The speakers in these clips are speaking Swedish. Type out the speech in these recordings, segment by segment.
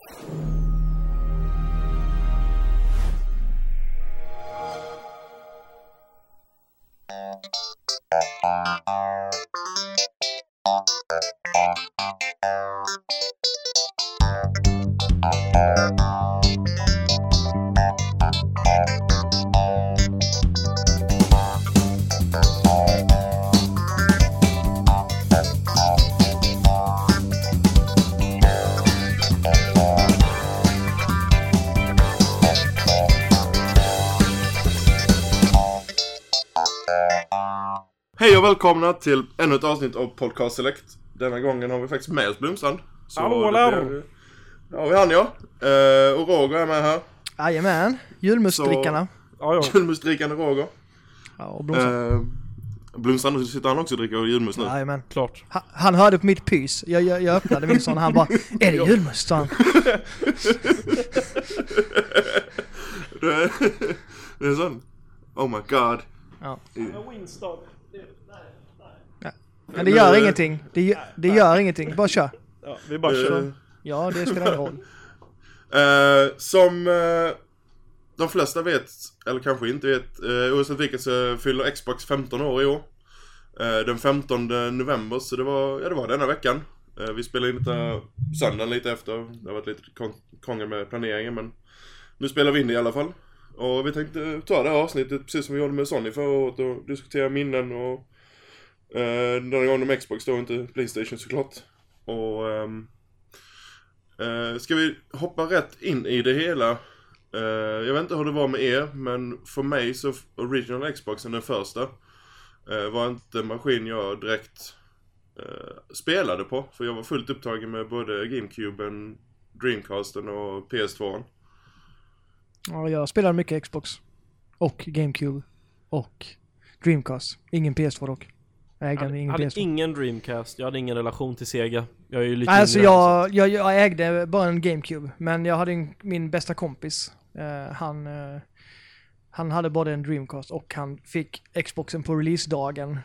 you välkomna till ännu ett avsnitt av Podcast Select. Denna gången har vi faktiskt med oss Blomstrand. Så Hallå, blir- Ja, vi han ja. Eh, och Roger är med här. Jajamän, julmustdrickarna. Ja. Julmustdrickande Roger. Ja, och. Eh, Blomstrand, nu sitter han också och dricker julmust nu. Jajamän. Klart. Ha- Han hörde på mitt pys. Jag, jag, jag öppnade min sån och han bara Är det julmust? han. det, är, sån. Oh my god. Ja. Winston. Men det gör ingenting. Det, det gör ingenting. Bara kör. Ja, vi bara kör. Eh, Ja, det spelar ingen roll. Eh, som eh, de flesta vet, eller kanske inte vet, uh, oavsett vilket så fyller Xbox 15 år i år. Eh, den 15 november, så det var, ja, det var denna veckan. Vi spelade in detta söndagen lite efter. Det har varit lite krångel med planeringen men nu spelar vi in det i alla fall. Och vi tänkte ta det här avsnittet precis som vi gjorde med Sony förra året och diskutera minnen och uh, denna gången om Xbox då, inte Playstation såklart. Och ehm, Eh, ska vi hoppa rätt in i det hela? Eh, jag vet inte hur det var med er, men för mig så original Xboxen, den första, eh, var inte en maskin jag direkt eh, spelade på. För jag var fullt upptagen med både GameCuben, Dreamcasten och PS2. Ja, jag spelade mycket Xbox. Och GameCube. Och Dreamcast. Ingen PS2 dock. Jag ägde Jag hade, ingen hade PS2. ingen Dreamcast, jag hade ingen relation till Sega. Jag är ju lite alltså jag, jag, jag ägde bara en GameCube. Men jag hade en, min bästa kompis. Eh, han, eh, han hade både en Dreamcast och han fick Xboxen på releasedagen.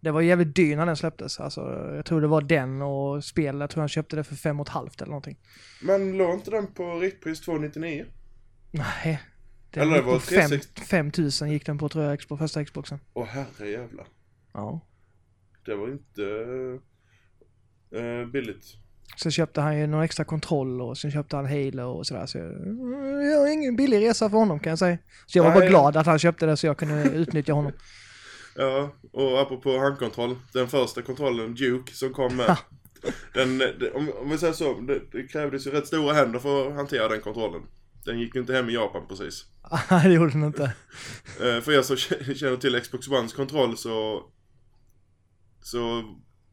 Det var jävligt dyr när den släpptes. Alltså, jag tror det var den och spel. Jag tror han köpte det för fem och ett halvt eller någonting. Men låg inte den på riktpris 299? Nej. Den Eller det gick var på fem- 360. 5000 gick den på tror jag, på första Xboxen. Åh herre jävlar. Ja. Det var inte eh, billigt. Sen köpte han ju någon extra kontroll och sen köpte han Halo och sådär. Så jag, jag har ingen billig resa för honom kan jag säga. Så jag var bara Nej. glad att han köpte det så jag kunde utnyttja honom. Ja, och apropå handkontroll. Den första kontrollen, Duke, som kom med. den, om, om vi säger så, det, det krävdes ju rätt stora händer för att hantera den kontrollen. Den gick ju inte hem i Japan precis. Nej, det gjorde den inte. Eh, för er som känner till Xbox Ones kontroll så... Så...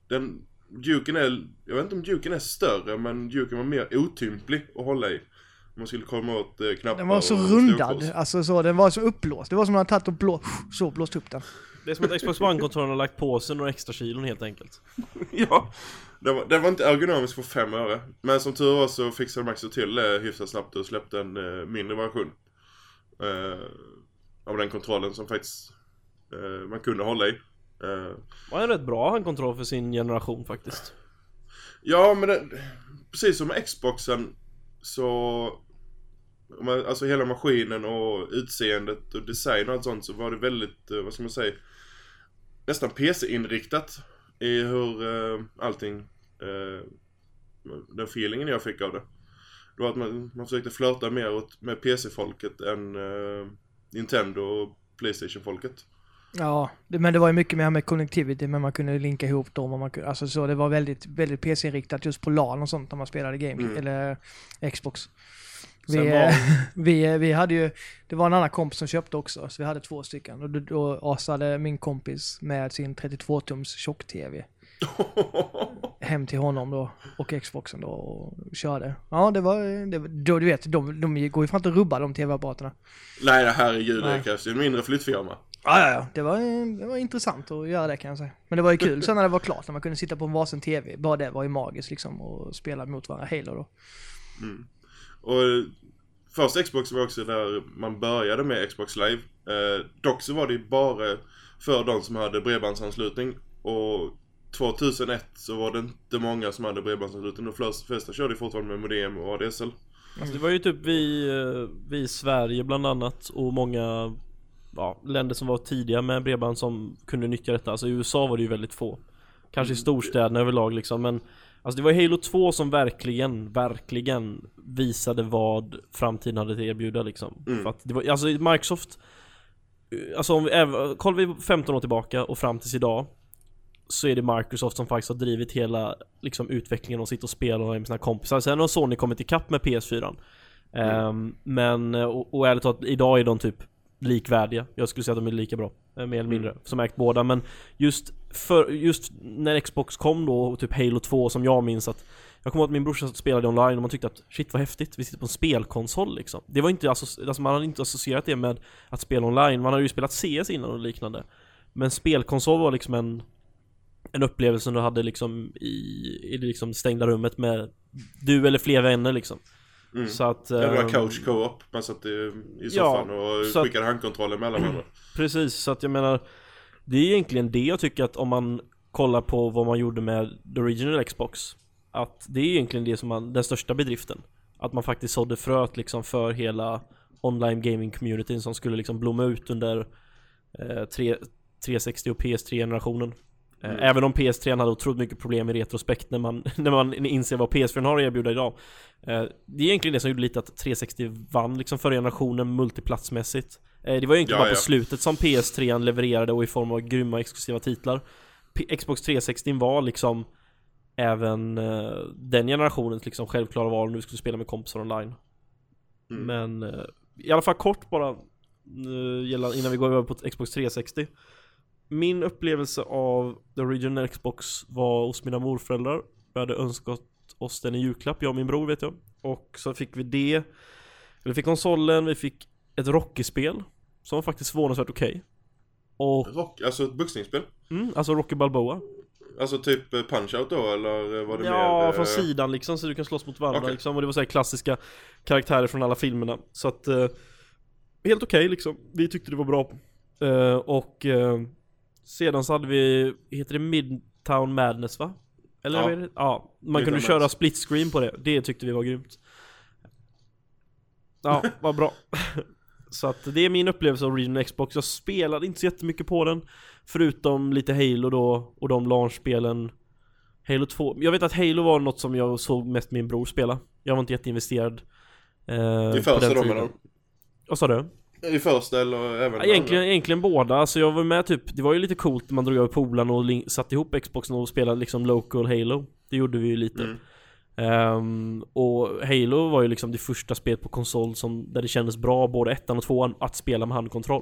Den... Duken är... Jag vet inte om Duken är större, men Duken var mer otymplig att hålla i. Om man skulle komma åt eh, knappar Den var så rundad, alltså så, den var så uppblåst. Det var som att man tagit och blå, så blåst upp den. Det är som att Xbox One-kontrollen har lagt på sig några extra kilon helt enkelt. Ja, den var, den var inte ergonomisk för fem öre. Men som tur var så fixade de också till det hyfsat snabbt och släppte en eh, mindre version. Eh, av den kontrollen som faktiskt eh, man kunde hålla i. Eh, Var en rätt bra handkontroll för sin generation faktiskt. ja, men det, precis som med Xboxen så... Alltså hela maskinen och utseendet och design och allt sånt så var det väldigt, eh, vad ska man säga, nästan PC-inriktat i hur eh, allting, eh, den feelingen jag fick av det. Det var att man, man försökte flörta mer åt, med PC-folket än eh, Nintendo och Playstation-folket. Ja, det, men det var ju mycket mer med connectivity, men man kunde linka ihop dem och man kunde, alltså så det var väldigt, väldigt PC-inriktat just på LAN och sånt när man spelade game, Mm. eller Xbox. Vi, var- eh, vi, eh, vi hade ju, det var en annan kompis som köpte också, så vi hade två stycken. Och då, då asade min kompis med sin 32-tums tjock-tv hem till honom då, och Xboxen då, och körde. Ja, det var, det, var- då, du vet, de, de går ju fan inte att rubba de tv-apparaterna. Nej, herregud, det Nej. krävs ju en mindre flyttfirma. Ja, ja, ja. Det var, det var intressant att göra det kan jag säga. Men det var ju kul sen när det var klart, när man kunde sitta på en varsin tv. Bara det var ju magiskt liksom, och spela mot varandra. Halo då. Och eh, första Xbox var också där man började med Xbox Live. Eh, dock så var det ju bara för de som hade bredbandsanslutning. Och 2001 så var det inte många som hade bredbandsanslutning. De flesta, körde fortfarande med modem och ADSL. Alltså det var ju typ vi, eh, vi i Sverige bland annat och många ja, länder som var tidiga med bredband som kunde nyttja detta. Alltså i USA var det ju väldigt få. Kanske i storstäderna överlag liksom men Alltså det var Halo 2 som verkligen, verkligen visade vad framtiden hade att erbjuda liksom. Mm. För att det var, alltså Microsoft eh, Alltså om vi, kollar vi 15 år tillbaka och fram tills idag Så är det Microsoft som faktiskt har drivit hela liksom, utvecklingen och sitter och spelar med sina kompisar Sen har Sony kommit ikapp med PS4 Ehm, Men, eh, och, och ärligt talat, idag är de typ likvärdiga. Jag skulle säga att de är lika bra, eh, mer eller mindre, som ägt båda. Men just, för, just när Xbox kom då, och typ Halo 2 som jag minns att Jag kommer ihåg att min brorsa spelade online och man tyckte att shit vad häftigt, vi sitter på en spelkonsol liksom. Det var inte, alltså, man hade inte associerat det med att spela online, man hade ju spelat CS innan och liknande. Men spelkonsol var liksom en En upplevelse du hade liksom i, i det liksom stängda rummet med Du eller fler vänner liksom Mm. Så att Det var ehm, couch co-op. Man satt i, i ja, soffan och att- skickade handkontroller mellan varandra. Precis, så att jag menar Det är egentligen det jag tycker att om man kollar på vad man gjorde med the original Xbox Att det är egentligen det som man, den största bedriften Att man faktiskt sådde fröet liksom för hela online gaming communityn som skulle liksom blomma ut under eh, tre- 360 och PS3-generationen Mm. Eh, Även om PS3 hade otroligt mycket problem i retrospekt när man, när man inser vad PS4 har att erbjuda idag Eh, Det är egentligen det som gjorde lite att 360 vann liksom förra generationen multiplatsmässigt Eh, Det var egentligen Ja, bara på ja. slutet som PS3 levererade och i form av grymma exklusiva titlar P- Xbox 360 var liksom Även den generationens liksom självklara val om du skulle spela med kompisar online Mm. Men i alla fall kort bara innan vi går över på Xbox 360 Min upplevelse av the original Xbox var hos mina morföräldrar. Vi hade önskat oss den i julklapp, jag och min bror vet jag. Och så fick vi det. Vi fick konsolen, vi fick ett Rocky-spel Som var faktiskt förvånansvärt okej. Och, Rock, alltså ett boxningsspel. mm, alltså Rocky Balboa. Alltså typ eh, punch-out då eller var det Ja, mer? eh, från sidan liksom så du kan slåss mot varandra Okej. liksom Och det var så här klassiska karaktärer från alla filmerna. Så att eh, Helt okej liksom, vi tyckte det var bra. Eh, Och eh, Sedan så hade vi, heter det Midtown Madness va? Eller Ja. vad är det? Ja, man Midtown kunde köra Madness. split screen på det, det tyckte vi var grymt Ja, vad bra Så att det är min upplevelse av Regional Xbox, jag spelade inte så jättemycket på den Förutom lite Halo då, och de launchspelen Halo 2, jag vet att Halo var något som jag såg mest min bror spela Jag var inte jätteinvesterad eh, första den då tiden. menar Vad sa du? I första eller även Ja, egentligen, egentligen båda, alltså jag var med typ Det var ju lite coolt när man drog över polarna och satte ihop Xboxen och spelade liksom local Halo. Det gjorde vi ju lite. Mm. Ehm, Och Halo var ju liksom det första spelet på konsol som Där det kändes bra, både ettan och tvåan, att spela med handkontroll.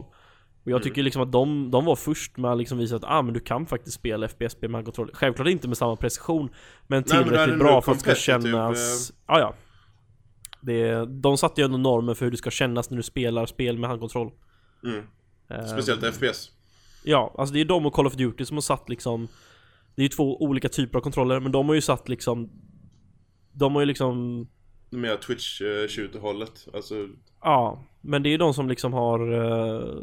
Och jag Mm. tycker liksom att de, de var först med att liksom visa att ah, men du kan faktiskt spela FPS-spel med handkontroll. Självklart inte med samma precision Men men tillräckligt nog bra för att det ska competitive, kännas ah, ja det, De satte ju ändå normer för hur det ska kännas när du spelar spel med handkontroll Mm. Ehm, Speciellt FPS. Ja, alltså det är de och Call of Duty som har satt liksom Det är ju två olika typer av kontroller, men de har ju satt liksom De har ju liksom Mer twitch eh, shooter hållet Alltså, Ja, men det är ju de som liksom har eh,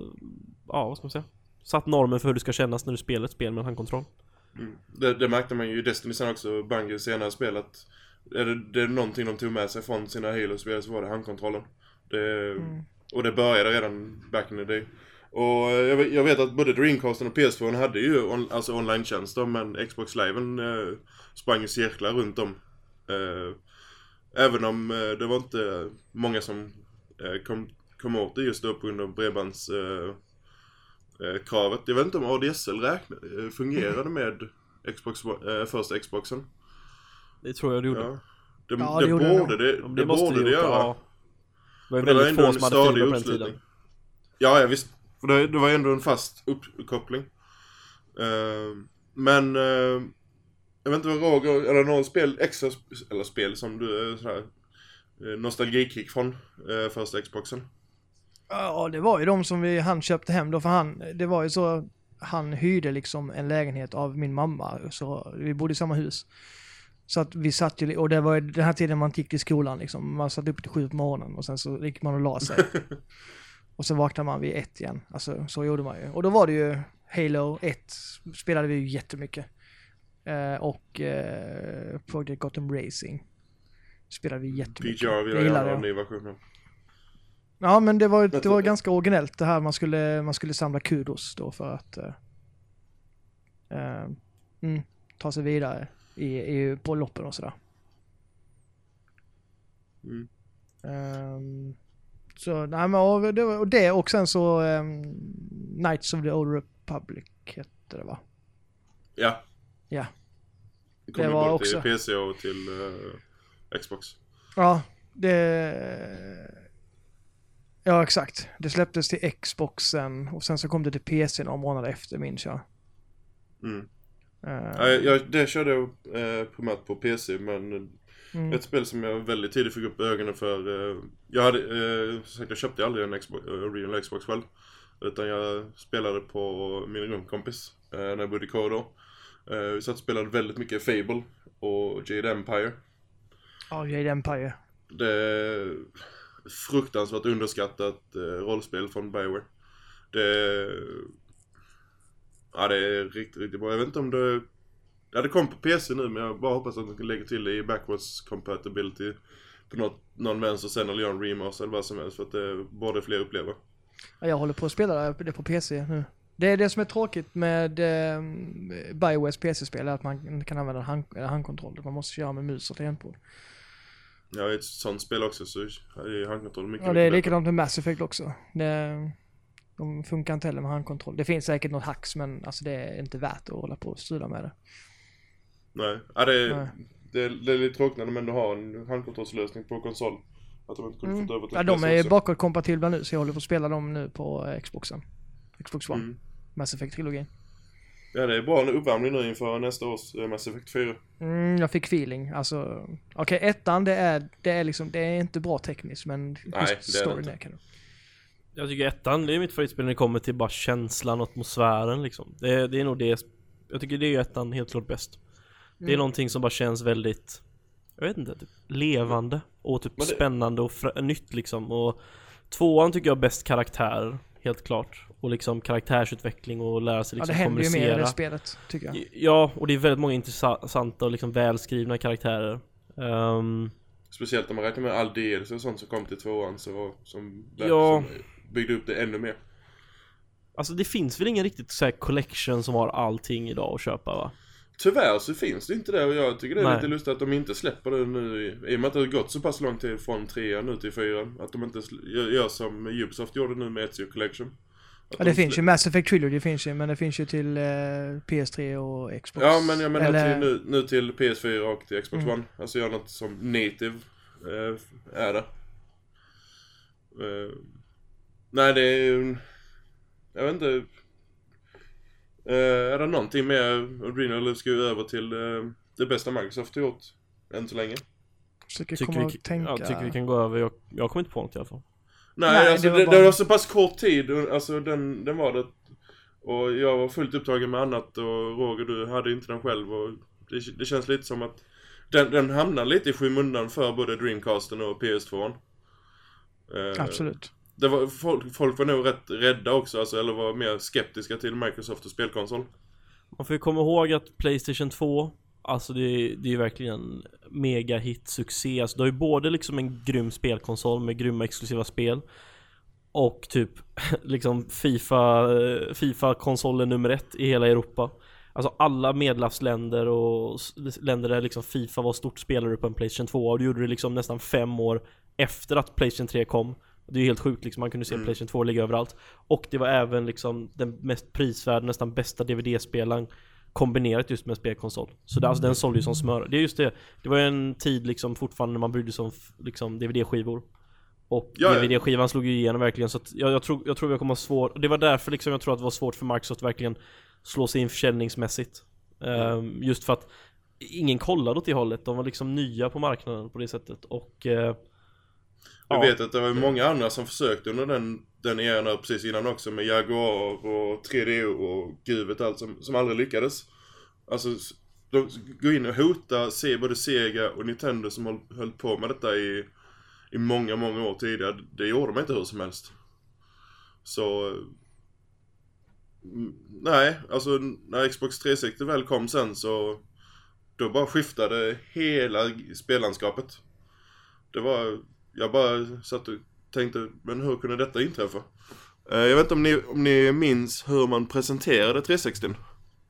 Ja, vad ska man säga? Satt normen för hur det ska kännas när du spelar ett spel med handkontroll mm. det, det märkte man ju i Destiny sen också, Bungie senare spelat. Är det, det är någonting de tog med sig från sina Halo-spel så var det handkontrollen. Det, Mm. Och det började redan back in the day. Och jag, vet- jag vet att både Dreamcasten och PS4 hade ju on, alltså online-tjänster men Xbox Liven eh, sprang i cirklar runt om. Eh, även om eh, det var inte många som eh, kom, kom åt det just då på grund av bredbands eh, eh, kravet. Jag vet inte om ADSL räkna, eh, fungerade med Xbox, eh, första Xboxen. Det tror jag det gjorde Ja. Det, Ja, det, det gjorde det borde det, men det, måste borde det göra. ja. Det var ju det väldigt få som hade fiber på den tiden Ja, ja visst. För det, det var ändå en fast uppkoppling. Eh, men... eh, jag vet inte vad Roger, eller någon spel, extra sp- eller spel som du, uh, sådär, uh, nostalgikick från uh, första Xboxen? Ja, det var ju de som vi, han köpte hem då, för han, det var ju så, han hyrde liksom en lägenhet av min mamma, så vi bodde i samma hus. Så att vi satt ju, och det var den här tiden man gick till skolan liksom, man satt upp till sju på morgonen och sen så gick man och la sig. och så vaknade man vid ett igen, alltså så gjorde man ju. Och då var det ju Halo 1, spelade vi ju jättemycket. Eh, och eh, Project Gotham Racing. Spelade vi jättemycket. PGR vill jag gärna ha jag. en ny version av. Ja men det var, det var ganska originellt det här man skulle, man skulle samla kudos då för att eh, eh, mm, ta sig vidare i, i, på loppen och sådär. Mm. Ehm, så nej men och det, var- och det och sen så um, Knights of the Old Republic hette det va? Ja. Ja. Det kom Det ju var både också- till PC och till eh, Xbox. Ja, det... Ja exakt. Det släpptes till Xboxen och sen så kom det till PC några månader efter minns jag. Mm. Ehm, Ja, jag, det körde jag eh, primärt på PC men mm. ett spel som jag väldigt tidigt fick upp ögonen för. Eh, jag hade, eh, som sagt jag köpte aldrig en Xbox, eh, original Xbox själv. Utan jag spelade på min rumkompis eh, när jag bodde i Kodor. Eh, vi satt och spelade väldigt mycket Fable och Jade Empire. Ja, Jade Empire. Det är fruktansvärt underskattat eh, rollspel från Bioware. Det... Ja, det är riktigt, riktigt bra. Jag vet inte om det... Ja, det kom på PC nu men jag bara hoppas att de lägger till det i backwards compatibility på något, någon vänster sen eller gör en remaster eller vad som helst för att det borde fler uppleva. Ja, jag håller på att spela det på PC nu. Det är det som är tråkigt med eh, Biowares PC-spel är att man inte kan använda hand, eller handkontroll. Man måste köra med mus och tangentbord. Ja, i ett sånt spel också så är handkontroll mycket, Ja, det är mycket likadant med Mass Effect också. Det, de funkar inte heller med handkontroll. Det finns säkert något hacks men alltså det är inte värt att hålla på och strula med det. Nej, ja, det, är, Nej. det, är, det är lite tråkigt när de ändå har en handkontrollslösning på konsol. Att de inte kunde Mm. fått över till Ja, de är också. bakåtkompatibla nu så jag håller på att spela dem nu på eh, Xboxen. Xbox One. Mm. Mass Effect-trilogin. Ja, det är bra uppvärmning nu inför nästa års eh, Mass Effect 4. Mm, jag fick feeling. Alltså, okej ettan det är, det är liksom, det är inte bra tekniskt men det är det inte. är kanon. Jag tycker ettan, det är mitt favoritspel när det kommer till bara känslan och atmosfären liksom. Det, är- det är nog det, jag tycker det är ettan helt klart bäst. Det är Mm. någonting som bara känns väldigt, jag vet inte, typ levande och typ det- spännande och nytt liksom. Och tvåan tycker jag bäst karaktär, helt klart. Och liksom karaktärsutveckling och lära sig Ja, liksom det händer ju mer i kommunicera. det spelet, tycker jag. Ja, och det är väldigt många intressanta och liksom välskrivna karaktärer. Ehm, Speciellt om man räknar med all DLC och sånt som kom till tvåan så, som, Ja. som byggde upp det ännu mer. alltså det finns väl ingen riktigt så här collection som har allting idag att köpa va? Tyvärr så finns det inte det och jag tycker det är Nej. lite lustigt att de inte släpper det nu i, i och med att det har gått så pass lång tid från trean nu till fyran. Att de inte gör, som Ubisoft gjorde nu med Ezio Collection. Att Ja, de det finns slä- ju, Mass Effect Trilogy finns ju, men det finns ju till eh, PS3 och Xbox. Ja men jag menar Eller- till, nu, nu till PS4 och till Xbox Mm. One. Alltså gör något som native eh, är det. Eh, nej det är ju... Jag vet inte. Eh, är det någonting mer eller ska vi över till eh, det bästa Microsoft har gjort än så länge? Försöker Tycker komma vi, och tänka. ja, tycker vi kan gå över, jag, jag kommer inte på något i alla fall. Nej, Nej, alltså det var bara- det, var så pass kort tid, alltså den, den var det. Och jag var fullt upptagen med annat och Roger du hade inte den själv och det, det känns lite som att den, den hamnar lite i skymundan för både Dreamcasten och PS2. Eh, Absolut. Det var, folk, folk var nog rätt rädda också, alltså, eller var mer skeptiska till Microsoft och spelkonsol. Man får ju komma ihåg att Playstation 2 Alltså det är, det är ju verkligen en mega hit succé. Alltså, Du har ju både liksom en grym spelkonsol med grymma exklusiva spel Och typ liksom Fifa, Fifa-konsolen nummer ett i hela Europa. Alltså alla medlemsländer och länder där liksom Fifa var stort spelare på en Playstation 2 och det gjorde det liksom nästan fem år efter att Playstation 3 kom. Det är helt sjukt liksom, man kunde se Mm. Playstation 2 ligga överallt. Och det var även liksom den mest prisvärda, nästan bästa DVD-spelaren Kombinerat just med en spelkonsol. Så det, alltså, den sålde ju som smör. Det är just det Det var ju en tid liksom fortfarande när man brydde sig om liksom DVD-skivor Och Ja, ja. DVD-skivan slog ju igenom verkligen så att jag, jag, tror, jag tror vi kommer ha svårt Det var därför liksom jag tror att det var svårt för Microsoft att verkligen Slå sig in försäljningsmässigt. Ehm, Just för att Ingen kollade åt det hållet, de var liksom nya på marknaden på det sättet. Och eh, Jag ja. vet att det var många andra som försökte under den, den eran precis innan också med Jaguar och 3DO och gud vet allt som, som aldrig lyckades. Alltså, de går in och hotar se både Sega och Nintendo som höll, höll på med detta i, i många, många år tidigare. Det gjorde de inte hur som helst. Så... mm, Nej, alltså när Xbox 360 väl kom sen så då bara skiftade hela spellandskapet. Det var, jag bara satt och tänkte, men hur kunde detta inträffa? Eh, Jag vet inte om ni, om ni minns hur man presenterade 360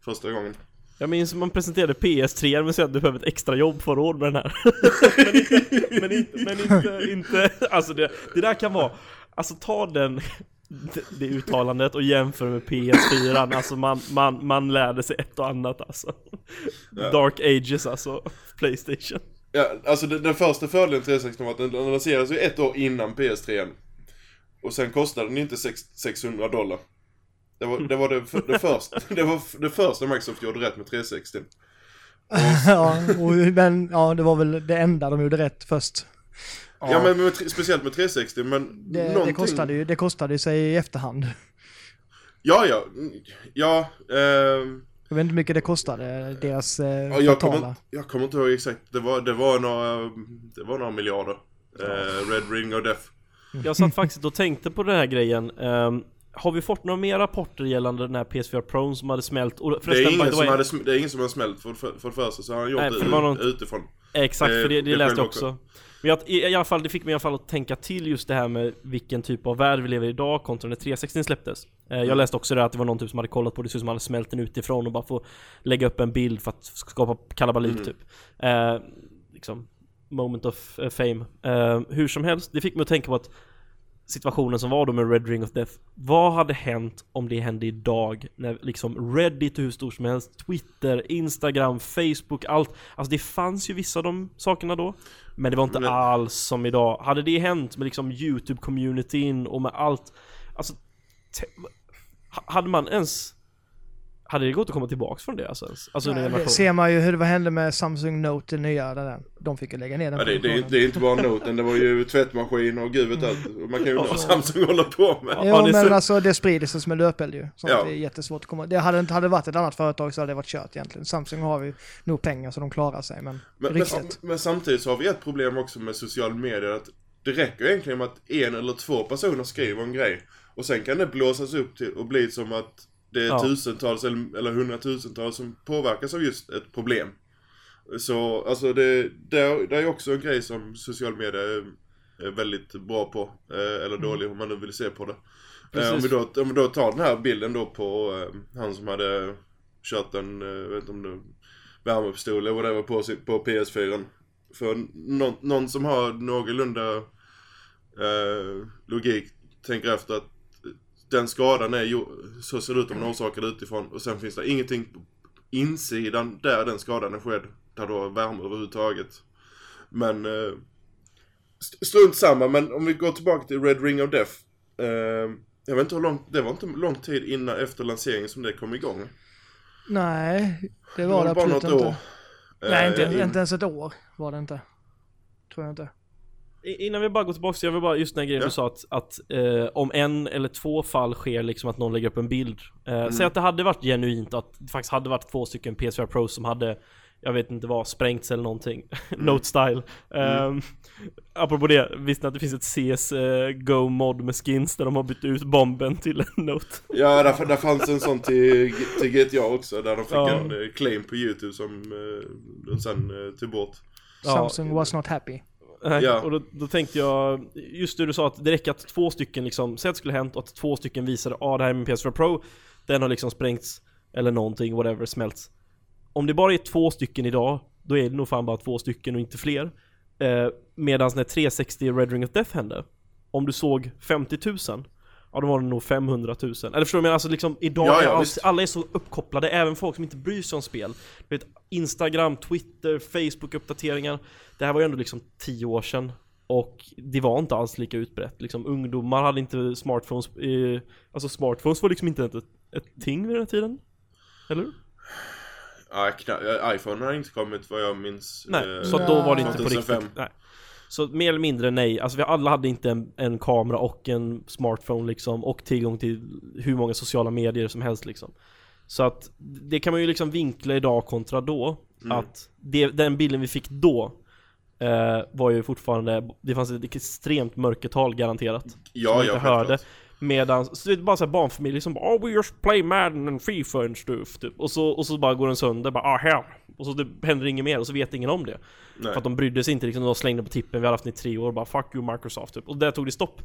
första gången. Jag minns man presenterade PS3 men sen att du behöver ett extra jobb för att råd med den här. men inte, men inte, men inte, inte, alltså det, det där kan vara, alltså ta den, det, det uttalandet och jämför med PS4, alltså man, man, man lärde sig ett och annat alltså. Ja. Dark ages alltså, Playstation. Ja, alltså den, den första fördelen 360 var att den, lanserades ju ett år innan PS3 Och sen kostade den inte sex, 600 dollar Det var det, var det, för, det, första, det var det första Microsoft gjorde rätt med 360 ja, och, men ja, det var väl det enda de gjorde rätt först. Ja, men med, speciellt med 360 men Det, det, någonting... kostade ju, det kostade sig i efterhand. Ja, ja, ja, ehm, Jag vet inte hur mycket det kostade, deras eh, ja jag, kommer, jag kommer inte ihåg exakt Det var, det var några, det var några miljarder eh, Red Ring och Death Jag satt faktiskt och tänkte på den här grejen. Ehm, har vi fått några mer rapporter gällande den här PS4 Pro som hade smält? Och det är, ingen som way- hade, det är ingen som har smält för, för, för det första så har han gjort Nej, det utifrån Exakt, Eh, för det, det det läste jag också. också. Men jag, i, i alla fall, det fick mig i alla fall att tänka till just det här med vilken typ av värld vi lever i idag kontra när 360 släpptes. Eh, jag Mm. läste också det att det var någon typ som hade kollat på det, som hade smält den utifrån och bara få lägga upp en bild för att skapa kalabalik Mm. typ. Eh, liksom, moment of eh, fame. Eh, hur som helst, det fick mig att tänka på att situationen som var då med Red Ring of Death. Vad hade hänt om det hände idag? När liksom Reddit hur stor som helst, Twitter, Instagram, Facebook, allt. Alltså det fanns ju vissa av de sakerna då. Men det var inte Men- alls som idag. Hade det hänt med liksom YouTube-communityn och med allt. Alltså, hade man ens... Hade det gått att komma tillbaks från det alltså? Alltså Nej, det ser man ju hur det vad hände med Samsung Note, den nya. Den där. De fick ju lägga ner den Ja, det, det, det är inte bara noten, det var ju tvättmaskin och gud vet allt. Man kan ju undra vad Samsung håller på med. Ja, Jo, det men så- alltså det sprider sig som en löpeld ju. Sånt Ja. är jättesvårt att komma... Det hade inte hade det varit ett annat företag så hade det varit kört egentligen. Samsung har ju nog pengar så de klarar sig, men, Men, men, riktigt. men samtidigt så har vi ett problem också med social media. Att det räcker egentligen med att en eller två personer skriver en grej. Och sen kan det blåsas upp till och bli som att det är Ja. tusentals eller, eller hundratusentals som påverkas av just ett problem. Så alltså det, det, är, det är också en grej som social media är, väldigt bra på. Eh, eller dålig om man nu vill se på det. Eh, om, vi då, om vi då tar den här bilden då på eh, han som hade kört en, eh, vet inte om det värmepistol eller whatever på, på PS4. För någon, någon som har någorlunda eh, logik tänker efter att den skadan är ju, så ser det ut om den orsakad utifrån och sen finns det ingenting på insidan där den skadan är skedd. Där du har värme överhuvudtaget. Men eh, st- strunt samma, men om vi går tillbaka till Red Ring of Death. Eh, jag vet inte hur långt, det var inte lång tid innan efter lanseringen som det kom igång. Nej, det var det, bara absolut något inte. år. Nej, inte, Eh, in- inte ens ett år var det inte. Tror jag inte. Innan vi bara går tillbaka, jag vill bara just den här grejen Ja. du sa att, att eh, om en eller två fall sker liksom att någon lägger upp en bild. Eh, Mm. Säg att det hade varit genuint, att det faktiskt hade varit två stycken PS4 Pro som hade jag vet inte vad, sprängts eller någonting. Mm. Note style. Um, apropå det, visste ni att det finns ett CS eh, Go mod med skins där de har bytt ut bomben till en Note? Ja, där, där fanns en sån till, till GTA också, där de fick Ja. en eh, claim på YouTube som de sen eh, tog bort. Ja. Samsung was not happy. Nej, Ja. Och då, då tänkte jag, just det du sa att det räcker att två stycken liksom, säg att det skulle hänt och att två stycken visade ja ah, det här är min PS4 Pro, den har liksom sprängts, eller någonting, whatever, smälts. Om det bara är två stycken idag, då är det nog fan bara två stycken och inte fler. Eh, Medan när 360 Red Ring of Death hände, om du såg 50 000, ja då var det nog 500 000. Eller förstår du menar? Alltså liksom idag Ja, ja, visst. alla är så uppkopplade, även folk som inte bryr sig om spel. Du vet, Instagram, Twitter, Facebook-uppdateringar. Det här var ju ändå liksom 10 år sedan. Och det var inte alls lika utbrett. Liksom, ungdomar hade inte smartphones. Eh, alltså smartphones var liksom inte ett, ett ting vid den här tiden. Eller? Ja, iPhone har inte kommit vad jag minns. Nej, eh, så då var det inte på 2005. riktigt. Nej. Så mer eller mindre nej. Alltså vi alla hade inte en, en kamera och en smartphone liksom. Och tillgång till hur många sociala medier som helst liksom. Så att det kan man ju liksom vinkla idag kontra då. Mm. Att det, den bilden vi fick då eh, var ju fortfarande, det fanns ett extremt mörkertal garanterat. Ja, som ja, inte hörde. Medan, så det är bara såhär barnfamiljer som bara oh, we just play Madden and Fifa and stuff typ. Och så, och så bara går den sönder, bara ah här. Och så det händer inget mer och så vet ingen om det. Nej. För att de brydde sig inte liksom, de slängde på tippen, vi hade haft den i tre år, bara fuck you Microsoft typ. Och där tog det stopp.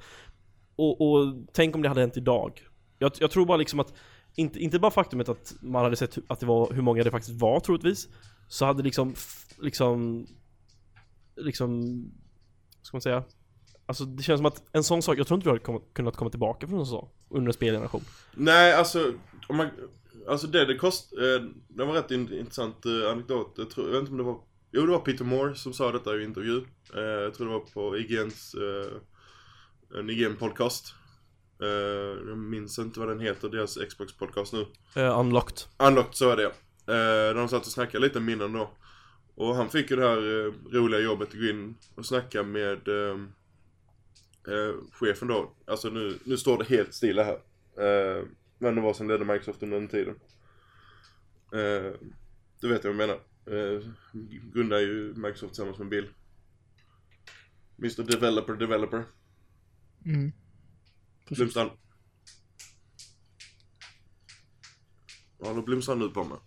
Och, och tänk om det hade hänt idag. Jag, jag tror bara liksom att, inte, inte bara faktumet att man hade sett att det var, hur många det faktiskt var troligtvis. Så hade liksom, liksom, liksom, vad ska man säga? Alltså det känns som att en sån sak, jag tror inte vi hade kunnat komma tillbaka från en sån under en spelgeneration. Nej, alltså, om man, alltså det det kost, eh, det var rätt in, intressant eh, anekdot. Jag, tror, jag vet inte om det var, jo det var Peter Moore som sa detta i intervju. Eh, jag tror det var på IGNs, eh, en IGN-podcast. Eh, jag minns inte vad den heter, deras Xbox-podcast nu. Eh, unlocked. Unlocked, så är det eh, De satt och snackade lite minnen då. Och han fick ju det här eh, roliga jobbet att gå in och snacka med chefen då. Alltså nu, nu står det helt stilla här. Men det var som ledde Microsoft under den tiden. Du vet vad jag menar. Eh, grundar ju Microsoft tillsammans med Bill. Mr Developer Developer. Mm. Blomstrand. Vad håller Blomstrand nu på med?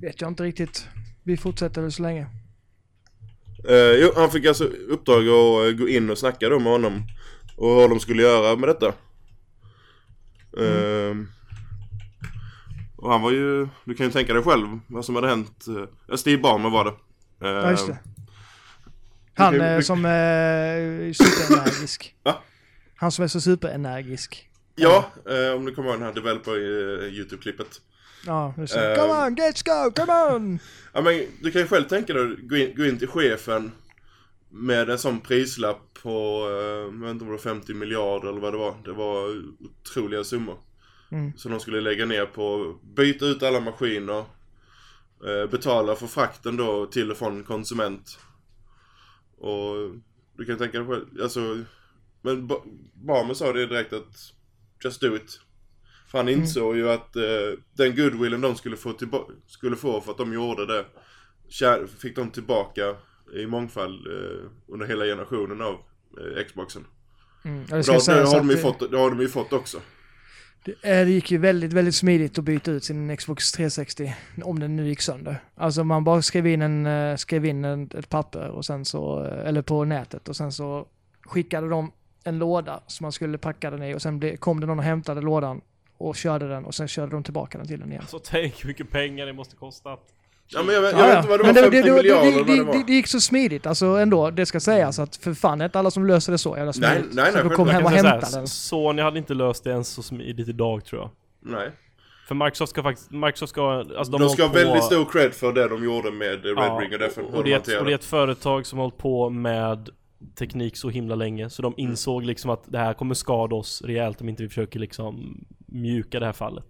Vet jag inte riktigt. Vi fortsätter väl så länge. Eh, jo, han fick alltså uppdrag att eh, gå in och snacka då med honom. Och vad de skulle göra med detta. Eh, och han var ju, du kan ju tänka dig själv vad som hade hänt. Eh, Steve Ballmer var det. Eh, Ja, just det. Han eh, som är superenergisk. Va? Han som är så superenergisk. Ja, eh, om du kommer ihåg den här developer eh. Ja, det är så. Eh. Come on, let's go, come on! Ja men du kan ju själv tänka dig, gå in, gå in till chefen med en sån prislapp på, eh, jag vet inte om det var 50 miljarder eller vad det var. Det var otroliga summor. Mm. Som de skulle lägga ner på att byta ut alla maskiner. Eh, betala för frakten då till och från konsument. Och du kan tänka dig själv, alltså. Men Ba- Barmer sa det direkt att just do it. För han insåg ju att eh, den goodwillen de skulle få, skulle få för att de gjorde det fick de tillbaka i mångfald eh, under hela generationen av eh, Xboxen. Mm. Det, Och då, det, sägas har de ju att fått, det har de ju fått också det, det gick ju väldigt, väldigt smidigt att byta ut sin Xbox 360. Om den nu gick sönder. Alltså man bara skrev in, en, eh, skrev in en, ett papper och sen så, eh, eller på nätet och sen så skickade de en låda som man skulle packa den i och sen ble, kom det någon och hämtade lådan och körde den och sen körde de tillbaka den till den igen. Alltså tänk hur mycket pengar det måste kosta. Ja men jag, vet- jag Ja, vet inte vad det Men var, 50 det, miljarder det, eller vad det det, var. det, det gick så smidigt, alltså ändå. Det ska sägas att för fan är inte alla som löser det så jävla smidigt. Nej, nej, så nej, du kom hem och så här, den. Sony hade inte löst det ens så smidigt idag tror jag. Nej. För Microsoft ska faktiskt, Microsoft ska, alltså de, De, ska ha på- väldigt stor cred för det de gjorde med Red Ja, Ring och Defen. och, och, det är ett, och det är ett företag som har hållit på med teknik så himla länge Så de Mm. insåg liksom att det här kommer skada oss rejält om inte vi försöker liksom mjuka det här fallet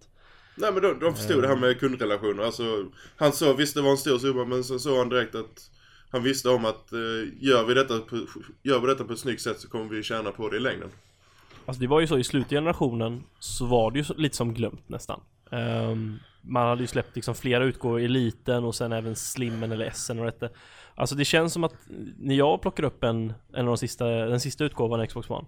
Nej men de, de förstod det här med kundrelationer. Alltså, han såg, visst det var en stor summa men så såg han direkt att han visste om att eh, gör, vi detta på, gör vi detta på ett snyggt sätt så kommer vi tjäna på det i längden. Alltså det var ju så i slutgenerationen så var det ju lite som glömt nästan Ehm, Man hade ju släppt liksom flera utgåvor, Eliten och sen även Slimmen eller SN och detta Alltså det känns som att när jag plockar upp en, en av de sista, den sista utgåvan av Xbox One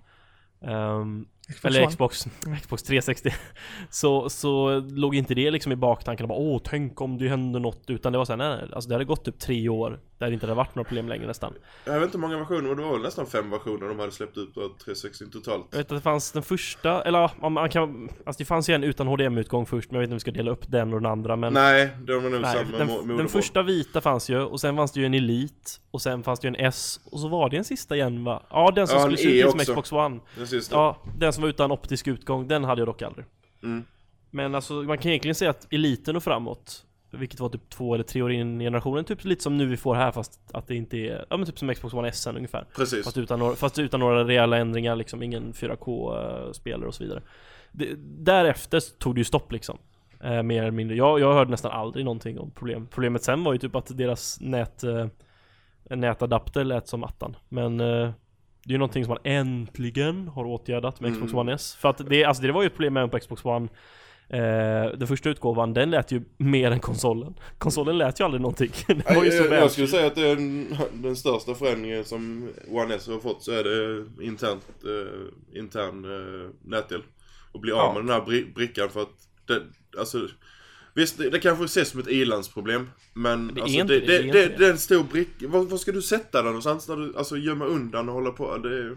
ehm, Xbox eller One. Xbox, Xbox 360 så, så låg inte det liksom i baktanken bara åh tänk om det händer något utan det var såhär nej, nej alltså det hade gått typ tre år där det inte hade varit några problem längre nästan Jag vet inte hur många versioner, men det var väl nästan fem versioner de hade släppt ut på 360 totalt. Jag vet att det fanns den första, eller man kan, alltså det fanns ju en utan HDMI-utgång först men jag vet inte om vi ska dela upp den och den andra men Nej, de var nog Nej, samma den, den första vita fanns ju, och sen fanns det ju en Elite, och sen fanns det ju en S, och så var det en sista igen va? Ja, den som Ja, skulle se ut E som. Xbox One. Den sista. Ja, den som var utan optisk utgång, den hade jag dock aldrig. Mm. Men alltså, man kan egentligen säga att Eliten och framåt, vilket var typ två eller tre år in i generationen, typ lite som nu vi får här fast att det inte är, ja men typ som Xbox One S ungefär. Precis. Fast utan, några, fast utan några reella ändringar, liksom ingen 4K-spelare och så vidare. Det, därefter tog det ju stopp liksom. Eh, mer eller mindre. Jag, jag hörde nästan aldrig någonting om problem. Problemet sen var ju typ att deras nät, eh, nätadapter lät som attan. Men eh, det är ju någonting som man äntligen har åtgärdat med Xbox Mm. One S. För att det, alltså det var ju ett problem även på Xbox One Eh, den första utgåvan, den lät ju mer än konsolen. Konsolen lät ju aldrig någonting. Den var ju så jag, jag skulle säga att det den, den största förändringen som One S har fått så är det internt, eh, intern eh, nätdel. Och bli av Ja. med den här bri- brickan för att det, alltså Visst, det, det kanske ses som ett ilandsproblem Men Det alltså, det, det, det, det är en stor bricka. Var, ska du sätta den någonstans? När du, alltså gömma undan och hålla på? Det är,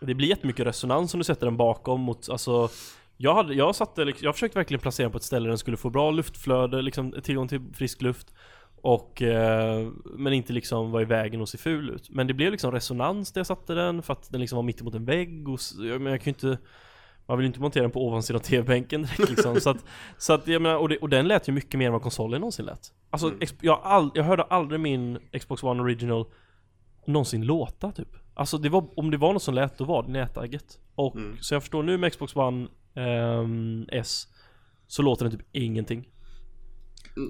Det blir jättemycket resonans om du sätter den bakom mot, alltså jag, hade, jag satte, liksom- jag försökte verkligen placera den på ett ställe där den skulle få bra luftflöde, liksom tillgång till frisk luft och, eh, men inte liksom vara i vägen och se ful ut. Men det blev liksom resonans där jag satte den för att den liksom var mitt emot en vägg och, jag, men jag ju inte man vill ju inte montera den på ovansidan av TV-bänken direkt liksom. så att, så att jag menar, och, det, och den lät ju mycket mer än vad konsolen någonsin lät. Alltså, Mm. jag, all, jag hörde aldrig min Xbox One Original någonsin låta typ. Alltså det var, om det var något som lät, då var det nätagget. Och Mm. så jag förstår nu med Xbox One ehm, S så låter den typ ingenting.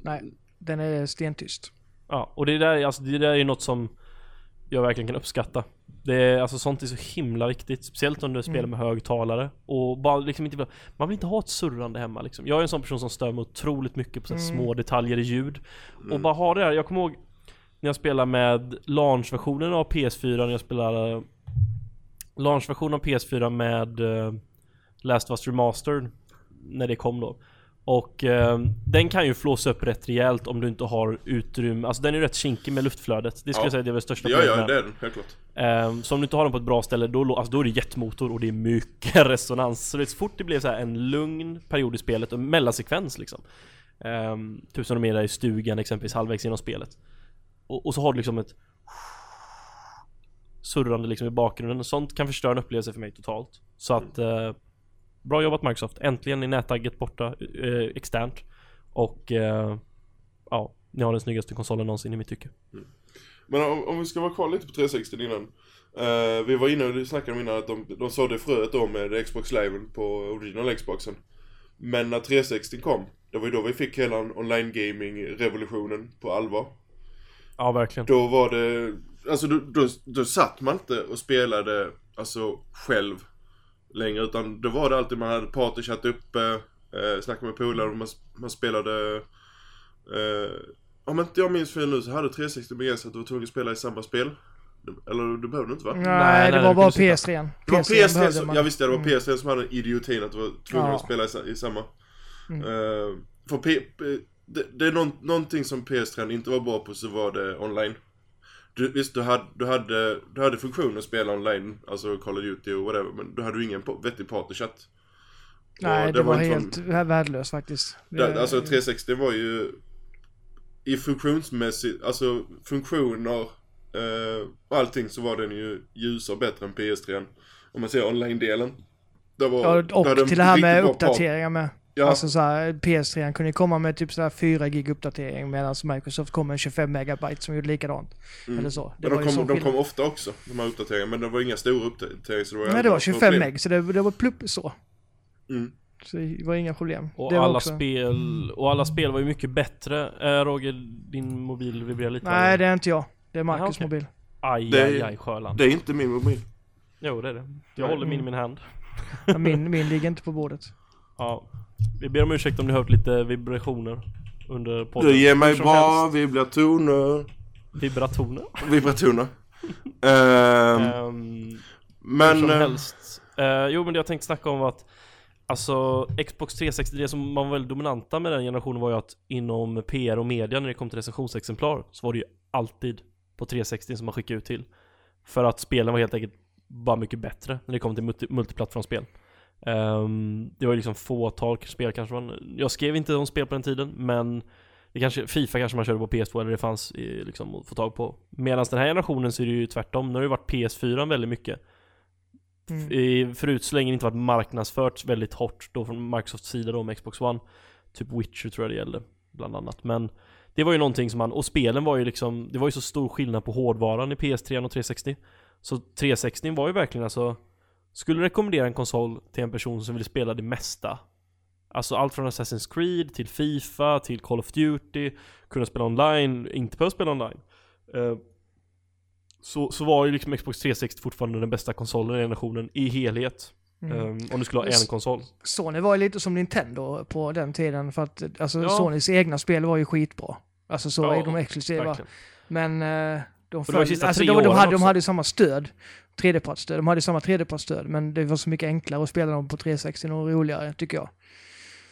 Nej, den är stentyst. Ja, och det där, är- alltså, det där är något som jag verkligen kan uppskatta. Det är, alltså sånt är så himla viktigt, speciellt om du spelar Mm. med högtalare och bara liksom inte, man vill inte ha ett surrande hemma liksom. Jag är en sån person som stör mig otroligt mycket på så Mm. små detaljer i ljud. Och Mm. bara ha det där, jag kommer ihåg när jag spelade med launchversionen av PS4, när jag spelade launchversionen av PS4 med eh, Last of Us Remastered när det kom då. Och eh, den kan ju flåsa upp rätt rejält om du inte har utrymme, alltså den är ju rätt kinkig med luftflödet. Det skulle Ja. jag säga det är väl största ja, problemet ja, med det är den, helt klart. Ehm, så om du inte har den på ett bra ställe, då, alltså, då är det jetmotor och det är mycket resonans. Så det är så fort det blev så en lugn period i spelet, och mellansekvens liksom. Som de är där i stugan exempelvis, halvvägs genom spelet. Och, och så har du liksom ett surrande liksom i bakgrunden. Sånt kan förstöra en upplevelse för mig totalt. Så att, eh, bra jobbat Microsoft. Äntligen är nätagget borta eh, externt. Och, eh, ja, ni har den snyggaste konsolen någonsin i mitt tycke. Men om, om vi ska vara kvar lite på 360 innan. Eh, vi var inne och snackade om innan att de, de sådde fröet då med Xbox Live på original Xboxen. Men när 360 kom, det var ju då vi fick hela online gaming revolutionen på allvar. Ja, verkligen. Då var det, alltså då, då, då satt man inte och spelade alltså själv längre utan då var det alltid man hade partychatt uppe, eh, snackade med polare och man, man spelade eh, om inte jag minns fel nu så hade 360 begränsat att du var tvungen att spela i samma spel. Eller det behövde du inte va? Nej, nej, det du var bara kunde sitta. PS3. Det var PS3 behövde som, man. jag visste det var Mm. PS3 som hade idiotin att du var tvungen Ja. att spela i, i samma. Mm. Eh, för P, P, det, det är någon, någonting som PS3 inte var bra på så var det online. Du, visst, du hade, du, hade, du hade funktionen att spela online, alltså Call of Duty och whatever, men du hade ju ingen vettig partychatt. Nej, Och det, var, inte helt värdelöst faktiskt. det, alltså 360 var ju i funktionsmässigt, alltså funktioner eh, och allting så var den ju ljusare och bättre än PS3. Om man ser online-delen. Det var, Ja, och till det här med uppdateringar med. Ja, Alltså så här, PS3 kunde komma med typ så här 4 gig uppdatering medan Microsoft kom med 25 megabyte som gjorde likadant. Mm. Eller så. Det men var de kom, så de kom ofta också, de här uppdateringarna, men det var inga stora uppdateringar. Så det var Nej, det var alla 25 problem. meg, så det, det var plupp så. Mm. Så det var inga problem. Och det var alla också... spel, och alla spel var ju mycket bättre. Eh, Roger, din mobil vibrerar lite Nej, det är inte jag. Det är Marcus Jaha, okej. mobil. Aj, Det- aj, aj, Sjöland. Det är inte min mobil. Jo, det är det. Jag Nej. håller min i min hand. Ja, Min, min ligger inte på bordet. Ja. Vi ber om ursäkt om ni hört lite vibrationer under podden. Du ger mig bra helst. vibratoner. Vibratoner. Ehm, Ehm, men... som eh, helst. Eh, jo men det jag tänkte snacka om var att Alltså Xbox 360, det som var väldigt dominanta med den generationen var ju att inom PR och media när det kom till recensionsexemplar så var det ju alltid på 360 som man skickade ut till. För att spelen var helt enkelt bara mycket bättre när det kom till multi multiplattformsspel. Ehm, det var ju liksom fåtal spel kanske var, Jag skrev inte om spel på den tiden men det kanske, Fifa kanske man körde på PS2 eller det fanns liksom att få tag på. Medan den här generationen så är det ju tvärtom, nu har det ju varit PS4 väldigt mycket. Mm. I, förut så länge det inte varit marknadsfört väldigt hårt då från Microsofts sida då med Xbox One. Typ Witcher tror jag det gällde, bland annat. Men det var ju någonting som man, och spelen var ju liksom, det var ju så stor skillnad på hårdvaran i PS3 och 360. Så 360 var ju verkligen alltså, skulle rekommendera en konsol till en person som vill spela det mesta. Alltså allt från Assassin's Creed till Fifa till Call of Duty, kunna spela online, inte behöva spela online. Eh, så, så var ju liksom Xbox 360 fortfarande den bästa konsolen i generationen i helhet. Mm. Um, om du skulle ha en konsol. Sony var ju lite som Nintendo på den tiden för att alltså, Ja. Sonys egna spel var ju skitbra. Alltså så Ja, är de exklusiva. Verkligen. Men eh, de, föll, sista alltså, de, de, hade, de hade samma stöd. Tredjepartsstöd. De hade samma tredjepartsstöd. Men det var så mycket enklare att spela dem på 360 och roligare tycker jag.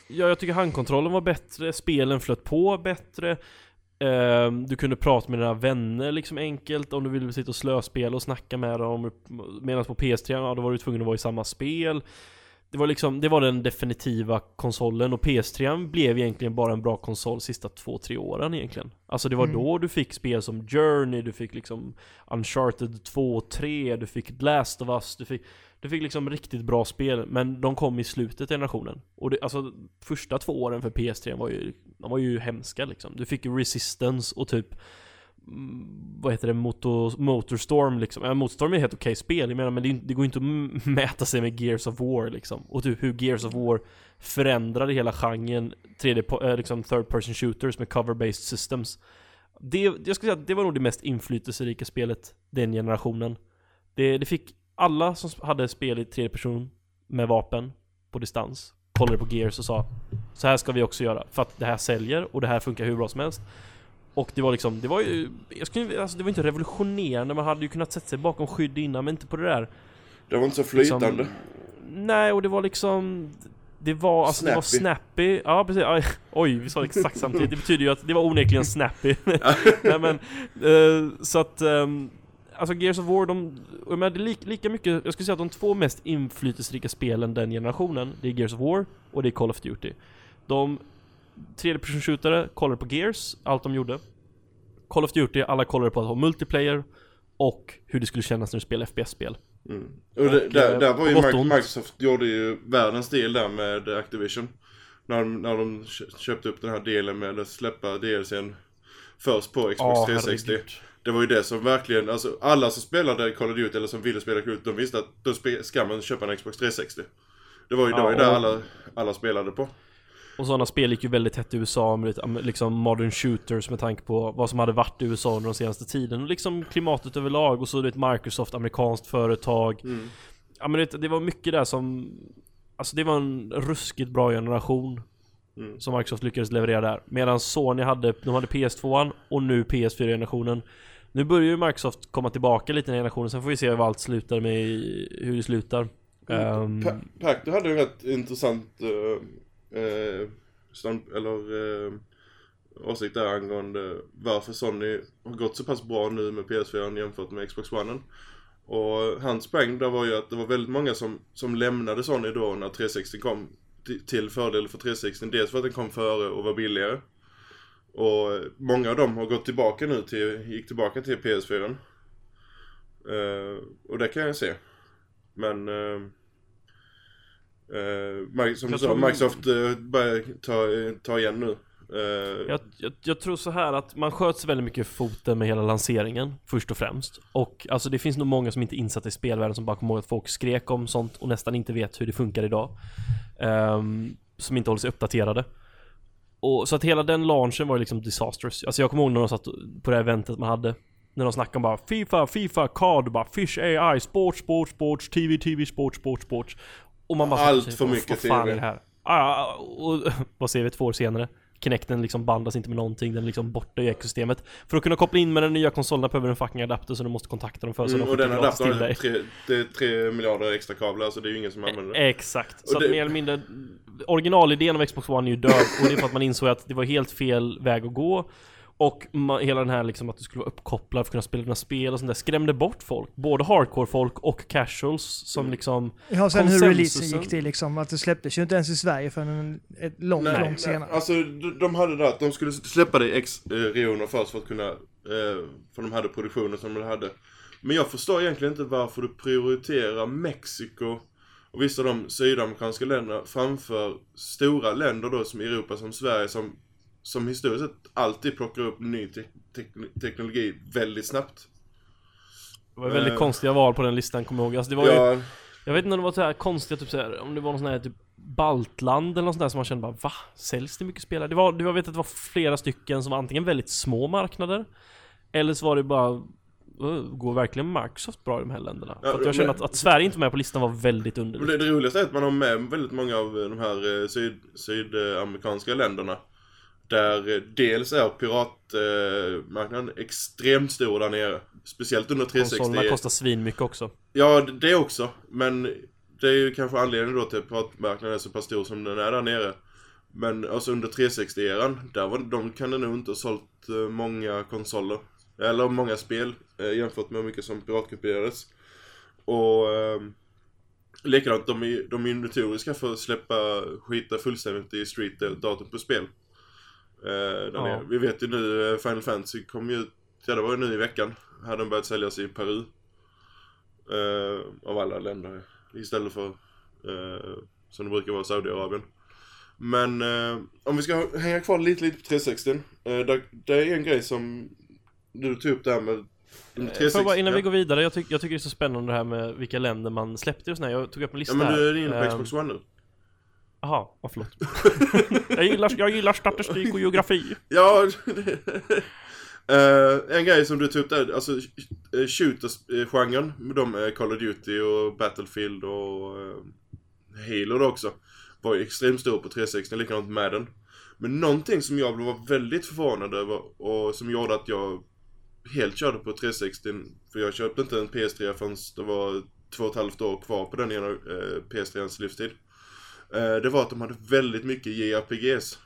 Ja, jag tycker handkontrollen var bättre, spelen flöt på bättre. Ehm, du kunde prata med dina vänner liksom enkelt om du ville sitta och slöspela och snacka med dem. Medan på PS3, ja, då var du tvungen att vara i samma spel. Det var liksom, det var den definitiva konsolen och PS3 blev egentligen bara en bra konsol sista två, tre åren egentligen. Alltså det var Mm. då du fick spel som Journey, du fick liksom Uncharted 2 och 3, du fick Last of Us, du fick du fick liksom riktigt bra spel, men de kom i slutet av generationen. Och det, alltså första två åren för PS3 var ju, de var ju hemska liksom. Du fick Resistance och typ Mm, vad heter det, Motor, Motorstorm liksom. Ja, Motorstorm är ett helt okej spel, jag menar, men det, det går inte att mäta sig med Gears of War liksom. Och typ hur Gears of War förändrade hela genren 3D, eh, liksom third person shooters med cover-based systems. Det, jag skulle säga att det var nog det mest inflytelserika spelet den generationen. Det, det fick alla som hade spel i tredje person med vapen på distans kollade på Gears och sa Så här ska vi också göra för att det här säljer och det här funkar hur bra som helst. Och det var liksom, det var ju, jag skulle, alltså det var inte revolutionerande, man hade ju kunnat sätta sig bakom skydd innan men inte på det där Det var inte så liksom, flytande. Nej, och det var liksom Det var, alltså det var Snappy. snappy, ja precis, Aj, oj vi sa det exakt samtidigt, det betyder ju att det var onekligen snappy Nej men, eh, så att ehm, Alltså Gears of War, de, jag menar, det är lika, lika mycket, jag skulle säga att de två mest inflytelserika spelen den generationen, det är Gears of War och det är Call of Duty. De tredje person shootare kollade på Gears, allt de gjorde. Call of Duty, alla kollade på att ha multiplayer och hur det skulle kännas när du spelar FPS-spel. Mm. Och det, Och, där, eh, där var ju på gott och Mic- ont. Microsoft gjorde ju världens deal där med Activision. När de, när de kö- köpte upp den här delen med att släppa DLCn först på Xbox Ja, 360. herregud. Det var ju det som verkligen, alltså alla som spelade Call of Duty eller som ville spela Call of Duty, de visste att då ska man köpa en Xbox 360. Det var ju, det var ju Ja, där alla, alla spelade på. Och sådana spel gick ju väldigt hett i USA med lite, liksom modern shooters med tanke på vad som hade varit i USA under den senaste tiden. Och liksom klimatet överlag och så det Microsoft, amerikanskt företag. Mm. Ja men det, det var mycket där som Alltså det var en ruskigt bra generation Mm. Som Microsoft lyckades leverera där Medan Sony hade, de hade PS2 och nu PS4-generationen Nu börjar ju Microsoft komma tillbaka lite i den generationen Sen får vi se vad allt slutar med hur det slutar Ehm, Pa- Pac, du hade ju en rätt intressant uh, eh, stand, eller eh, åsikt där angående varför Sony har gått så pass bra nu med PS4 jämfört med Xbox One. Och hans poäng där var ju att det var väldigt många som, som lämnade Sony då när 360 kom till fördel för 360. Dels för att den kom före och var billigare. Och många av dem har gått tillbaka nu till, gick tillbaka till PS4. Uh, eh, och det kan jag se. Men uh, eh, som du sa, Microsoft eh, börjar ta, ta igen nu. Eh, Jag, jag, jag tror så här att man sköts väldigt mycket foten med hela lanseringen Först och främst. Och alltså det finns nog många som inte är insatta i spelvärlden som bara kommer ihåg att folk skrek om sånt och nästan inte vet hur det funkar idag. Ehm, Som inte håller sig uppdaterade. Och, Så att hela den launchen var ju liksom disastrous. Alltså jag kommer ihåg när de satt på det här eventet man hade När de snackade om bara Fifa, Fifa, CAD, bara Fish AI, Sport, Sport, Sports, TV, TV, Sport, Sport, Sport Och man bara Allt för mycket Vad fan TV. är det här? Ah, och vad ser vi två år senare? Kinecten liksom bandas inte med någonting, den är liksom borta i ekosystemet För att kunna koppla in med den nya konsolen behöver du en fucking adapter så du måste kontakta dem för så mm, de och den adaptern har dig tre, det är tre miljarder extra kablar så det är ju ingen som använder det. Exakt, så Och att det- mer eller mindre Originalidén av Xbox One är ju död och det är för att man insåg att det var helt fel väg att gå Och man, hela den här liksom att du skulle vara uppkopplad för att kunna spela dina spel och sånt där skrämde bort folk Både hardcore-folk och casuals som Mm. liksom Ja, sen hur releasen gick till liksom. Att det släpptes ju inte ens i Sverige förrän ett långt, Nej, långt nej, senare. alltså de, de hade det att de skulle släppa det i X eh, regioner först för att kunna, eh, för de hade produktionen som de hade. Men jag förstår egentligen inte varför du prioriterar Mexiko och vissa av de sydamerikanska länderna framför stora länder då som Europa, som Sverige, som, som historiskt sett alltid plockar upp ny te tek- teknologi väldigt snabbt. Det var väldigt Eh. konstiga val på den listan kommer jag ihåg alltså, det var ju, Ja, Jag vet inte om det var så här konstiga typ så här, om det var någon sån här typ Baltland eller något sånt där som man kände bara va? Säljs det mycket spelare? Det var, det var, jag vet att det var flera stycken som var antingen väldigt små marknader Eller så var det bara uh, går verkligen Microsoft bra i de här länderna? Ja, För att jag känner att, att Sverige inte var med på listan var väldigt underligt. det, det roligaste är att man har med väldigt många av de här eh, syd, sydamerikanska länderna. Där eh, dels är piratmarknaden extremt stor där nere. Speciellt under 360. Konsolerna kostar svin mycket också. Ja, det- också. Men det är ju kanske anledningen då till att piratmarknaden är så pass stor som den är där nere. Men alltså under 360-eran, där var, de kan nog inte ha sålt eh, många konsoler. Eller många spel eh, jämfört med hur mycket som piratkopierades. Och eh, likadant, de är, de är ju notoriska för att släppa skita fullständigt i street-datum på spel. Eh, där Ja. nere. Vi vet ju nu, eh, Final Fantasy kom ju ut, ja det var ju nu i veckan, hade de börjat säljas i Peru. Eh, av alla länder. Istället för som det brukar vara Saudiarabien. Men eh, om vi ska hänga kvar lite, lite på 360. Eh, där, det är en grej som du tog upp där med under Får 360. jag bara, innan vi går vidare, jag, tyck, jag tycker det är så spännande det här med vilka länder man släppte och sådär. Jag tog upp en lista Ja men du är inne på Ehm, Xbox One nu. Jaha, vad förlåt. jag, gillar, jag gillar statistik och geografi. Ja, Uh, en grej som du tog upp där, alltså uh, shooter-genren med de eh, Call of Duty och Battlefield och uh, Halo då också. Var ju extremt stor på 360, likadant med den. Men någonting som jag var väldigt förvånad över och som gjorde att jag helt körde på 360, för jag köpte inte en PS3 förrän det var två och ett halvt år kvar på den ena uh, PS3ans livstid. Eh, det var att de hade väldigt mycket JRPGs.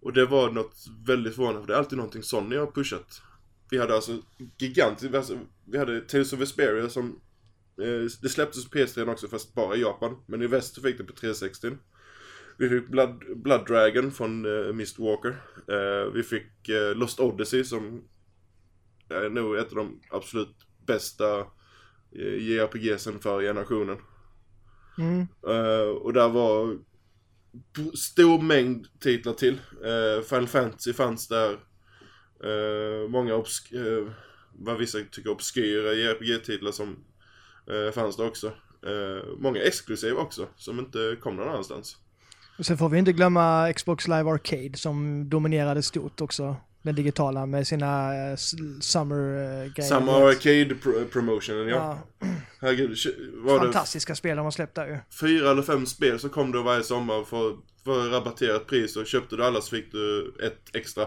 Och det var något väldigt förvånande, för det är alltid någonting Sony har pushat. Vi hade alltså gigantiskt, alltså, vi hade Tales of Vesperia som, eh, det släpptes på PS3 också fast bara i Japan. Men i väst så fick det på 360. Vi fick Blood, Blood Dragon från eh, Mistwalker. Eh, vi fick eh, Lost Odyssey som är nog ett av de absolut bästa eh, JRPGsen för generationen. Mm. Eh, och där var stor mängd titlar till. Uh, Final Fantasy fanns där. Eh, många obsk uh, vad vissa tycker obskyra JRPG-titlar som fanns det också. Många exklusiva också, som inte kom någon annanstans. Och sen får vi inte glömma Xbox Live Arcade som dominerade stort också. Den digitala med sina eh, summer-grejer. Samma Arcade pro promotionen, ja. Ja, Herregud, var det fantastiska spel de har släppt där ju. fyra eller fem spel så kom det varje sommar för, för rabatterat pris och köpte du alla så fick du ett extra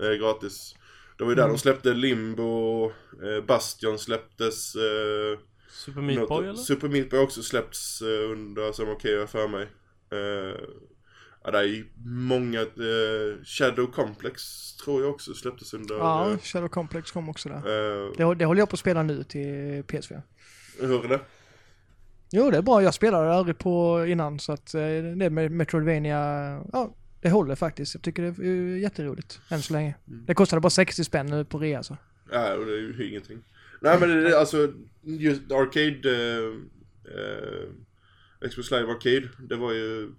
eh, gratis. Det var ju där Mm. de släppte Limbo, eh, Bastion släpptes. Eh, Super Meat Boy eller? Super Meat Boy också släppts eh, under samma okej för mig. Eh, ja, det är många, eh, Shadow Complex tror jag också släpptes under. Ja, eh, Shadow Complex kom också där. eh, Det, det håller jag på att spela nu till PS4. hur är det? Jo, det är bra. Jag spelade aldrig på innan så att eh, det med Metroidvania, ja, det håller faktiskt. Jag tycker det är jätteroligt än så länge. Mm. Det kostade bara 60 spänn nu på rea så. Nej, och det är ju ingenting. Nej men det är alltså, just Arcade, eh, eh, Xbox Live Arcade, det var ju eh,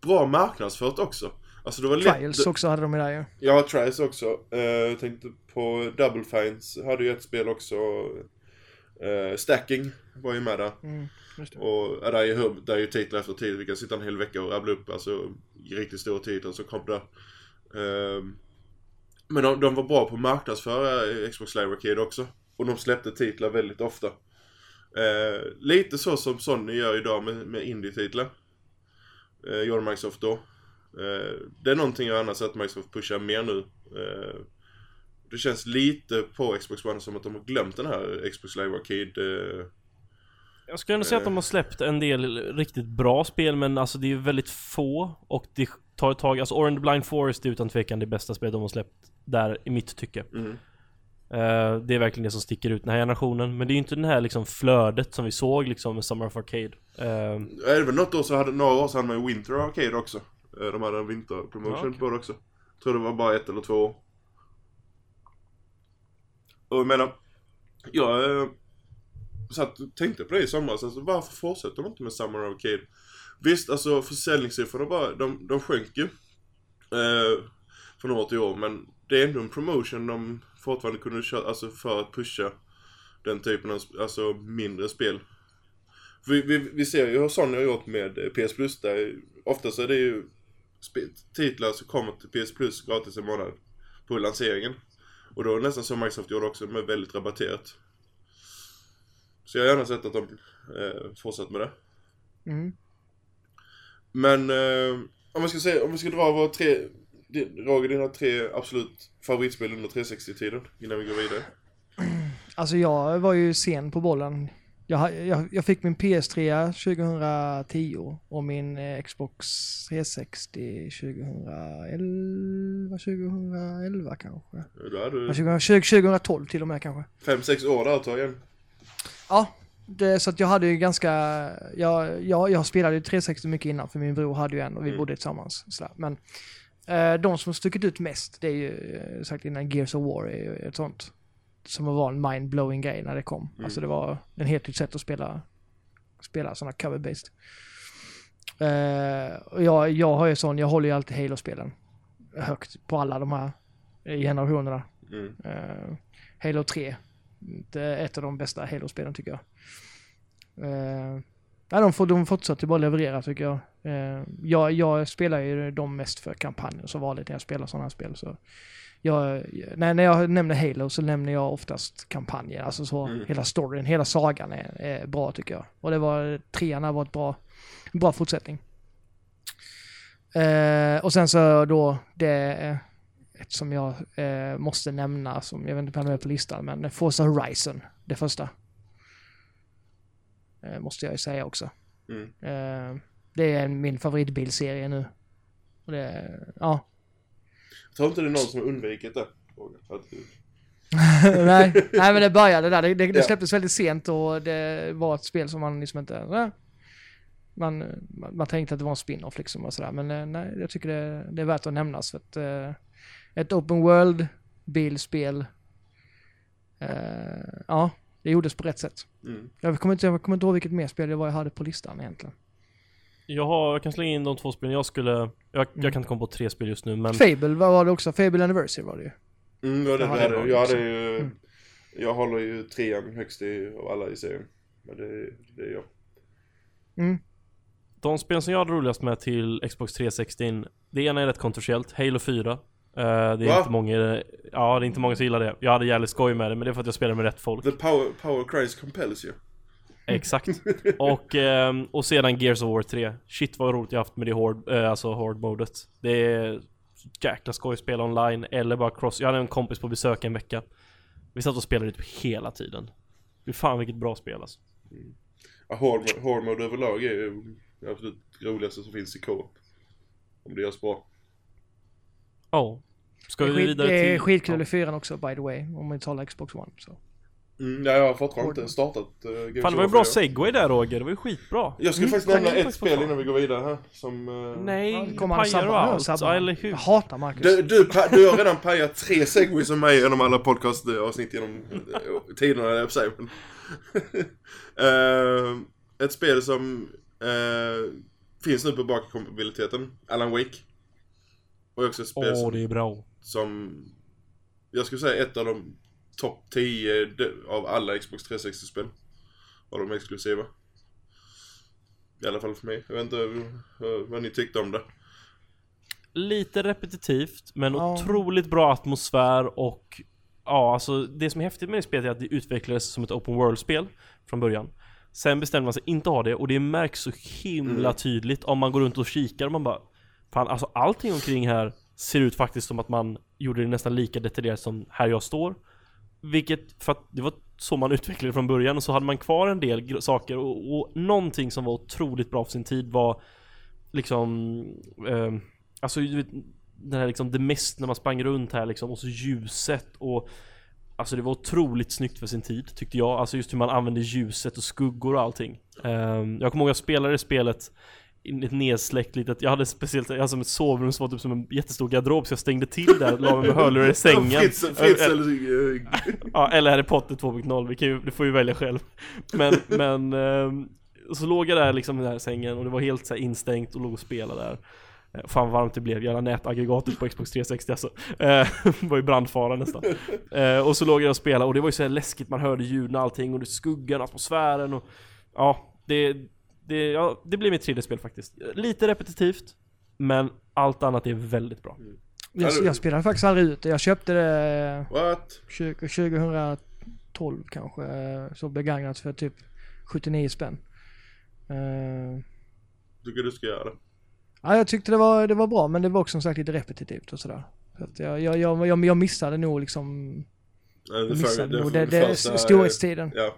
bra marknadsfört också. Alltså det var lätt... Trials också hade de ju där ju. Ja, Trials också. Eh, jag tänkte på Double Fines, hade ju ett spel också. Eh, Stacking var ju med där. Mm. Och ja, det är ju, det är ju titlar efter tid, vi kan sitta en hel vecka och rabbla upp alltså riktigt stora titlar som kom där. Ehm, men de, de var bra på att marknadsföra Xbox Live Arcade också. Och de släppte titlar väldigt ofta. Eh, lite så som Sony gör idag med, med indie-titlar. Eh, gjorde Microsoft då. Eh, det är någonting jag annars sett Microsoft pusha mer nu. Eh, det känns lite på Xbox One som att de har glömt den här Xbox Live Arcade eh, Jag skulle ändå säga att de har släppt en del riktigt bra spel men alltså det är väldigt få och det tar ett tag, alltså Orange Blind Forest är utan tvekan det bästa spelet de har släppt där i mitt tycke. Mm. Eh, det är verkligen det som sticker ut den här generationen men det är ju inte den här liksom flödet som vi såg liksom med Summer of Arcade. Eh, Är det väl något år så hade, några år så hade man ju Winter Arcade också. Eh, De hade en vinterpromotion Ja, okej. på det också. Tror det var bara ett eller två år. Och jag menar, jag eh, satt och tänkte på det i somras, alltså varför fortsätter de inte med Summer Arcade? Visst, alltså försäljningssiffrorna bara, de, de sjönk ju. Eh, från år till år, men det är ändå en promotion de fortfarande kunde köra, alltså för att pusha den typen av, alltså mindre spel. Vi, vi, vi ser ju hur Sony har gjort med eh, PS Plus där oftast är det ju titlar som kommer till PS Plus gratis en månad. på lanseringen. Och då var det nästan som Microsoft gjorde också, med väldigt rabatterat. Så jag har gärna sett att de eh, fortsatt med det. Mm. Men eh, om vi ska säga, om vi ska dra våra tre, din- Roger dina tre absolut favoritspel under 360-tiden innan vi går vidare. Alltså jag var ju sen på bollen. Jag, jag, jag fick min PS3 2010 och min eh, Xbox 360 2011, 2011 kanske. Ja, du 2020, 2012 till och med kanske. fem sex år där ett tag igen. Ja, det, så att jag hade ju ganska, jag, jag, jag spelade ju 360 mycket innan för min bror hade ju en och vi Mm. bodde tillsammans. Sådär. Men de som stuckit ut mest, det är ju eh, sagt innan Gears of War är ju ett sånt som var en mind-blowing grej när det kom. Mm. Alltså det var en helt nytt sätt att spela, spela sådana cover-based. Eh, och jag, jag har ju sån, jag håller ju alltid Halo-spelen högt på alla de här generationerna. Mm. Eh, Halo 3. Det är ett av de bästa Halo-spelen tycker jag. Uh, de, får, de fortsätter bara leverera tycker jag. Eh, jag. Jag spelar ju dem mest för kampanjen så vanligt när jag spelar sådana här spel. Så jag, när, när jag nämner Halo så nämner jag oftast kampanjen. Alltså så Mm. hela storyn, hela sagan är, är bra tycker jag. Och det var, trean har varit bra, bra fortsättning. Eh, och sen så då det ett som jag eh, måste nämna, som jag vet inte om jag är på listan, men Forza Horizon, det första. Eh, måste jag ju säga också. Mm. Det är min favoritbilserie nu. Och det, ja. Jag tror inte det är någon som har undvikit det. Nej, nej, men det började där. Det, det, det Ja. släpptes väldigt sent och det var ett spel som man liksom inte... Man, man, man tänkte att det var en spin-off liksom och sådär. Men eh, nej, jag tycker det, det är värt att nämnas för att eh, ett open world bilspel. Eh, ja, det gjordes på rätt sätt. mm. Jag kommer, inte, jag kommer inte ihåg vilket mer spel det var jag hade på listan egentligen. Jag, har, jag kan slänga in de två spelen jag skulle... Jag, jag Mm. kan inte komma på tre spel just nu men... Fable var var det också. Fable Anniversary var det ju. Mm, ja, det, Jag det, det jag hade ju... Mm. Jag håller ju trean högst i, av alla i serien. Men det, det är jag. Mm. De spel som jag hade roligast med till Xbox 360 Det ena är rätt kontroversiellt, Halo 4 Eh, Det är Va? inte många, ja det är inte många som gillar det Jag hade jävligt skoj med det men det är för att jag spelar med rätt folk The power, power Christ compels you. Exakt och, ehm, och sedan Gears of War 3 Shit vad roligt jag haft med det hård, eh, alltså hård-modet Det är jäkla skoj att spela online eller bara cross Jag hade en kompis på besök en vecka Vi satt och spelade typ hela tiden Fy fan vilket bra spel alltså Ja, Hard, hard mode överlag är ju det absolut roligaste som finns i co-op. Om det görs bra. Ja Ska Det är, vi vidare det är till... skitkul i fyran också by the way. Om man talar Xbox One. Så. Mm, ja, jag har fortfarande inte startat uh, Fan det var ju bra segway där Roger, det var ju skitbra Jag skulle Mm, faktiskt nämna ett spel innan vi går vidare här. Som... Ja, Nej, kommer han sabba- allt, sabba. eller hur? Jag hatar Marcus. Du, du, du har redan pajat tre segways som mig genom alla podcastavsnitt genom eh, tiderna, jag säga. Men, Eh, ett spel som eh, finns nu på bakkompatibiliteten, Alan Wake. Och också ett spel Åh som, det är bra som, jag skulle säga ett av de topp 10 de- av alla Xbox 360-spel. Av de exklusiva. I alla fall för mig. Jag vet inte vad ni tyckte om det. Lite repetitivt men Ja. otroligt bra atmosfär och Ja alltså det som är häftigt med det spelet är att det utvecklades som ett open world-spel från början Sen bestämde man sig inte ha det och det märks så himla Mm. tydligt om man går runt och kikar och man bara Fan alltså allting omkring här ser ut faktiskt som att man gjorde det nästan lika detaljerat som här jag står vilket, för att det var så man utvecklade det från början och så hade man kvar en del saker och, och någonting som var otroligt bra för sin tid var Liksom eh, Alltså du vet, den här liksom, det mest när man sprang runt här liksom och så ljuset och Alltså det var otroligt snyggt för sin tid tyckte jag, alltså just hur man använde ljuset och skuggor och allting. Ehm, Jag kommer ihåg jag spelade det spelet nedsläckt litet, jag hade speciellt, jag hade som ett sovrum som var typ som en jättestor garderob så jag stängde till där la mig med hörlurar i sängen. Fritz, Fritz eller... Ja, eller Harry Potter 2.0, vi kan ju, du får ju välja själv. Men, men ehm, Så låg jag där liksom i den här sängen och det var helt så instängt och låg och spelade där. Eh, Fan vad varmt det blev, jävla nätaggregatet på Xbox 360 alltså. Eh, var ju brandfara nästan. Eh, Och så låg jag och spelade och det var ju så läskigt, man hörde ljuden och allting och det skuggan, atmosfären och Ja, det, det, ja, det blir mitt tredje spel faktiskt Lite repetitivt Men allt annat är väldigt bra Jag, Ja, du- jag spelade faktiskt aldrig ut det. Jag köpte det What? 20, 2012 kanske. eh, Så begagnat för typ 79 spänn. Eh, Tycker du ska göra det? Ja, jag tyckte det var, det var bra, men det var också som sagt lite repetitivt och sådär. Så att jag, jag, jag, jag, jag missade nog liksom, jag det missade för- nog det, det, första- storhetstiden. Ja.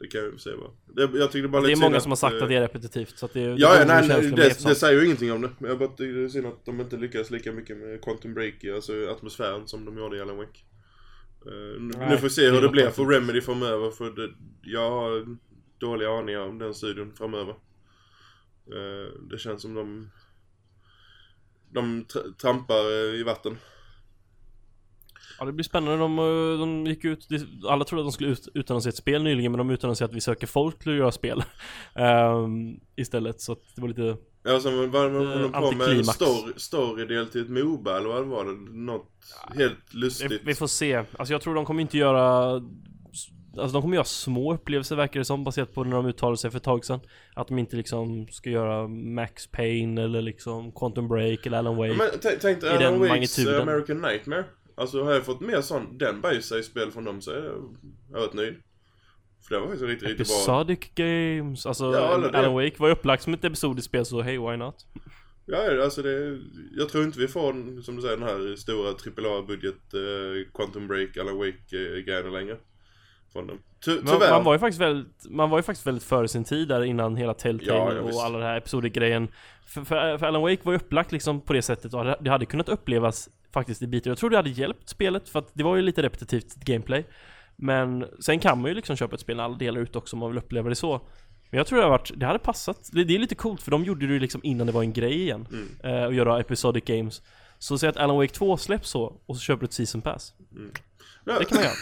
Det kan jag säga bara. Det, jag tyckte bara Det lite är många som har sagt eh, att det är repetitivt så att det, det Ja, ja borde nej, nej det, det säger ju ingenting om det. Men jag bara tycker det är synd att de inte lyckas lika mycket med Quantum Break, alltså atmosfären som de gjorde i Alan Wake. Eh, nu- nu får vi se det hur det låter blir för Remedy framöver för det, jag har dåliga aningar om den studion framöver. Eh, det känns som de de tr- trampar i vatten. Ja det blir spännande, de, eh, de gick ut, alla trodde att de skulle ut, utannonsera ett spel nyligen men de utannonserade att vi söker folk till att göra spel Ehm, Istället så att det var lite Ja, sen var var- de på med antiklimax. story, storydel till ett Moba eller vad var det? Något helt lustigt. vi, vi får se, alltså jag tror de kommer inte göra Alltså de kommer göra små upplevelser verkar det som baserat på när de uttalade sig för ett tag sedan Att de inte liksom ska göra Max Payne eller liksom Quantum Break eller Alan Wake Men tänk dig Alan Wakes magnituden. eh, American Nightmare. Alltså har jag fått mer sån, den bajsa i spel från dem så är jag, rätt nöjd. För det var faktiskt riktigt, riktigt bra. Episodic games, alltså Ja. Alan Wake var ju upplagt som ett episodiskt spel så hey why not? Ja, alltså det, jag tror inte vi får, som du säger, den här stora AAA-budget eh, Quantum Break, Alan Wake-grejerna längre. Från dem. Ty, Man, man, var ju faktiskt väldigt, man var ju faktiskt väldigt före sin tid där innan hela Telltale Ja, ja, visst. och alla det här episodik-grejen för, för, för Alan Wake var ju upplagt liksom på det sättet och det hade kunnat upplevas faktiskt i bitar. Jag tror det hade hjälpt spelet för att det var ju lite repetitivt gameplay. Men sen kan man ju liksom köpa ett spel när alla delar ut också om man vill uppleva det så. Men jag tror det hade varit, det hade passat. Det, är lite coolt för de gjorde det ju liksom innan det var en grej igen. Mm. Eh, och göra episodic games. Så säg att Alan Wake 2 släpps så och så köper du ett season pass. Ja. Det kan man göra.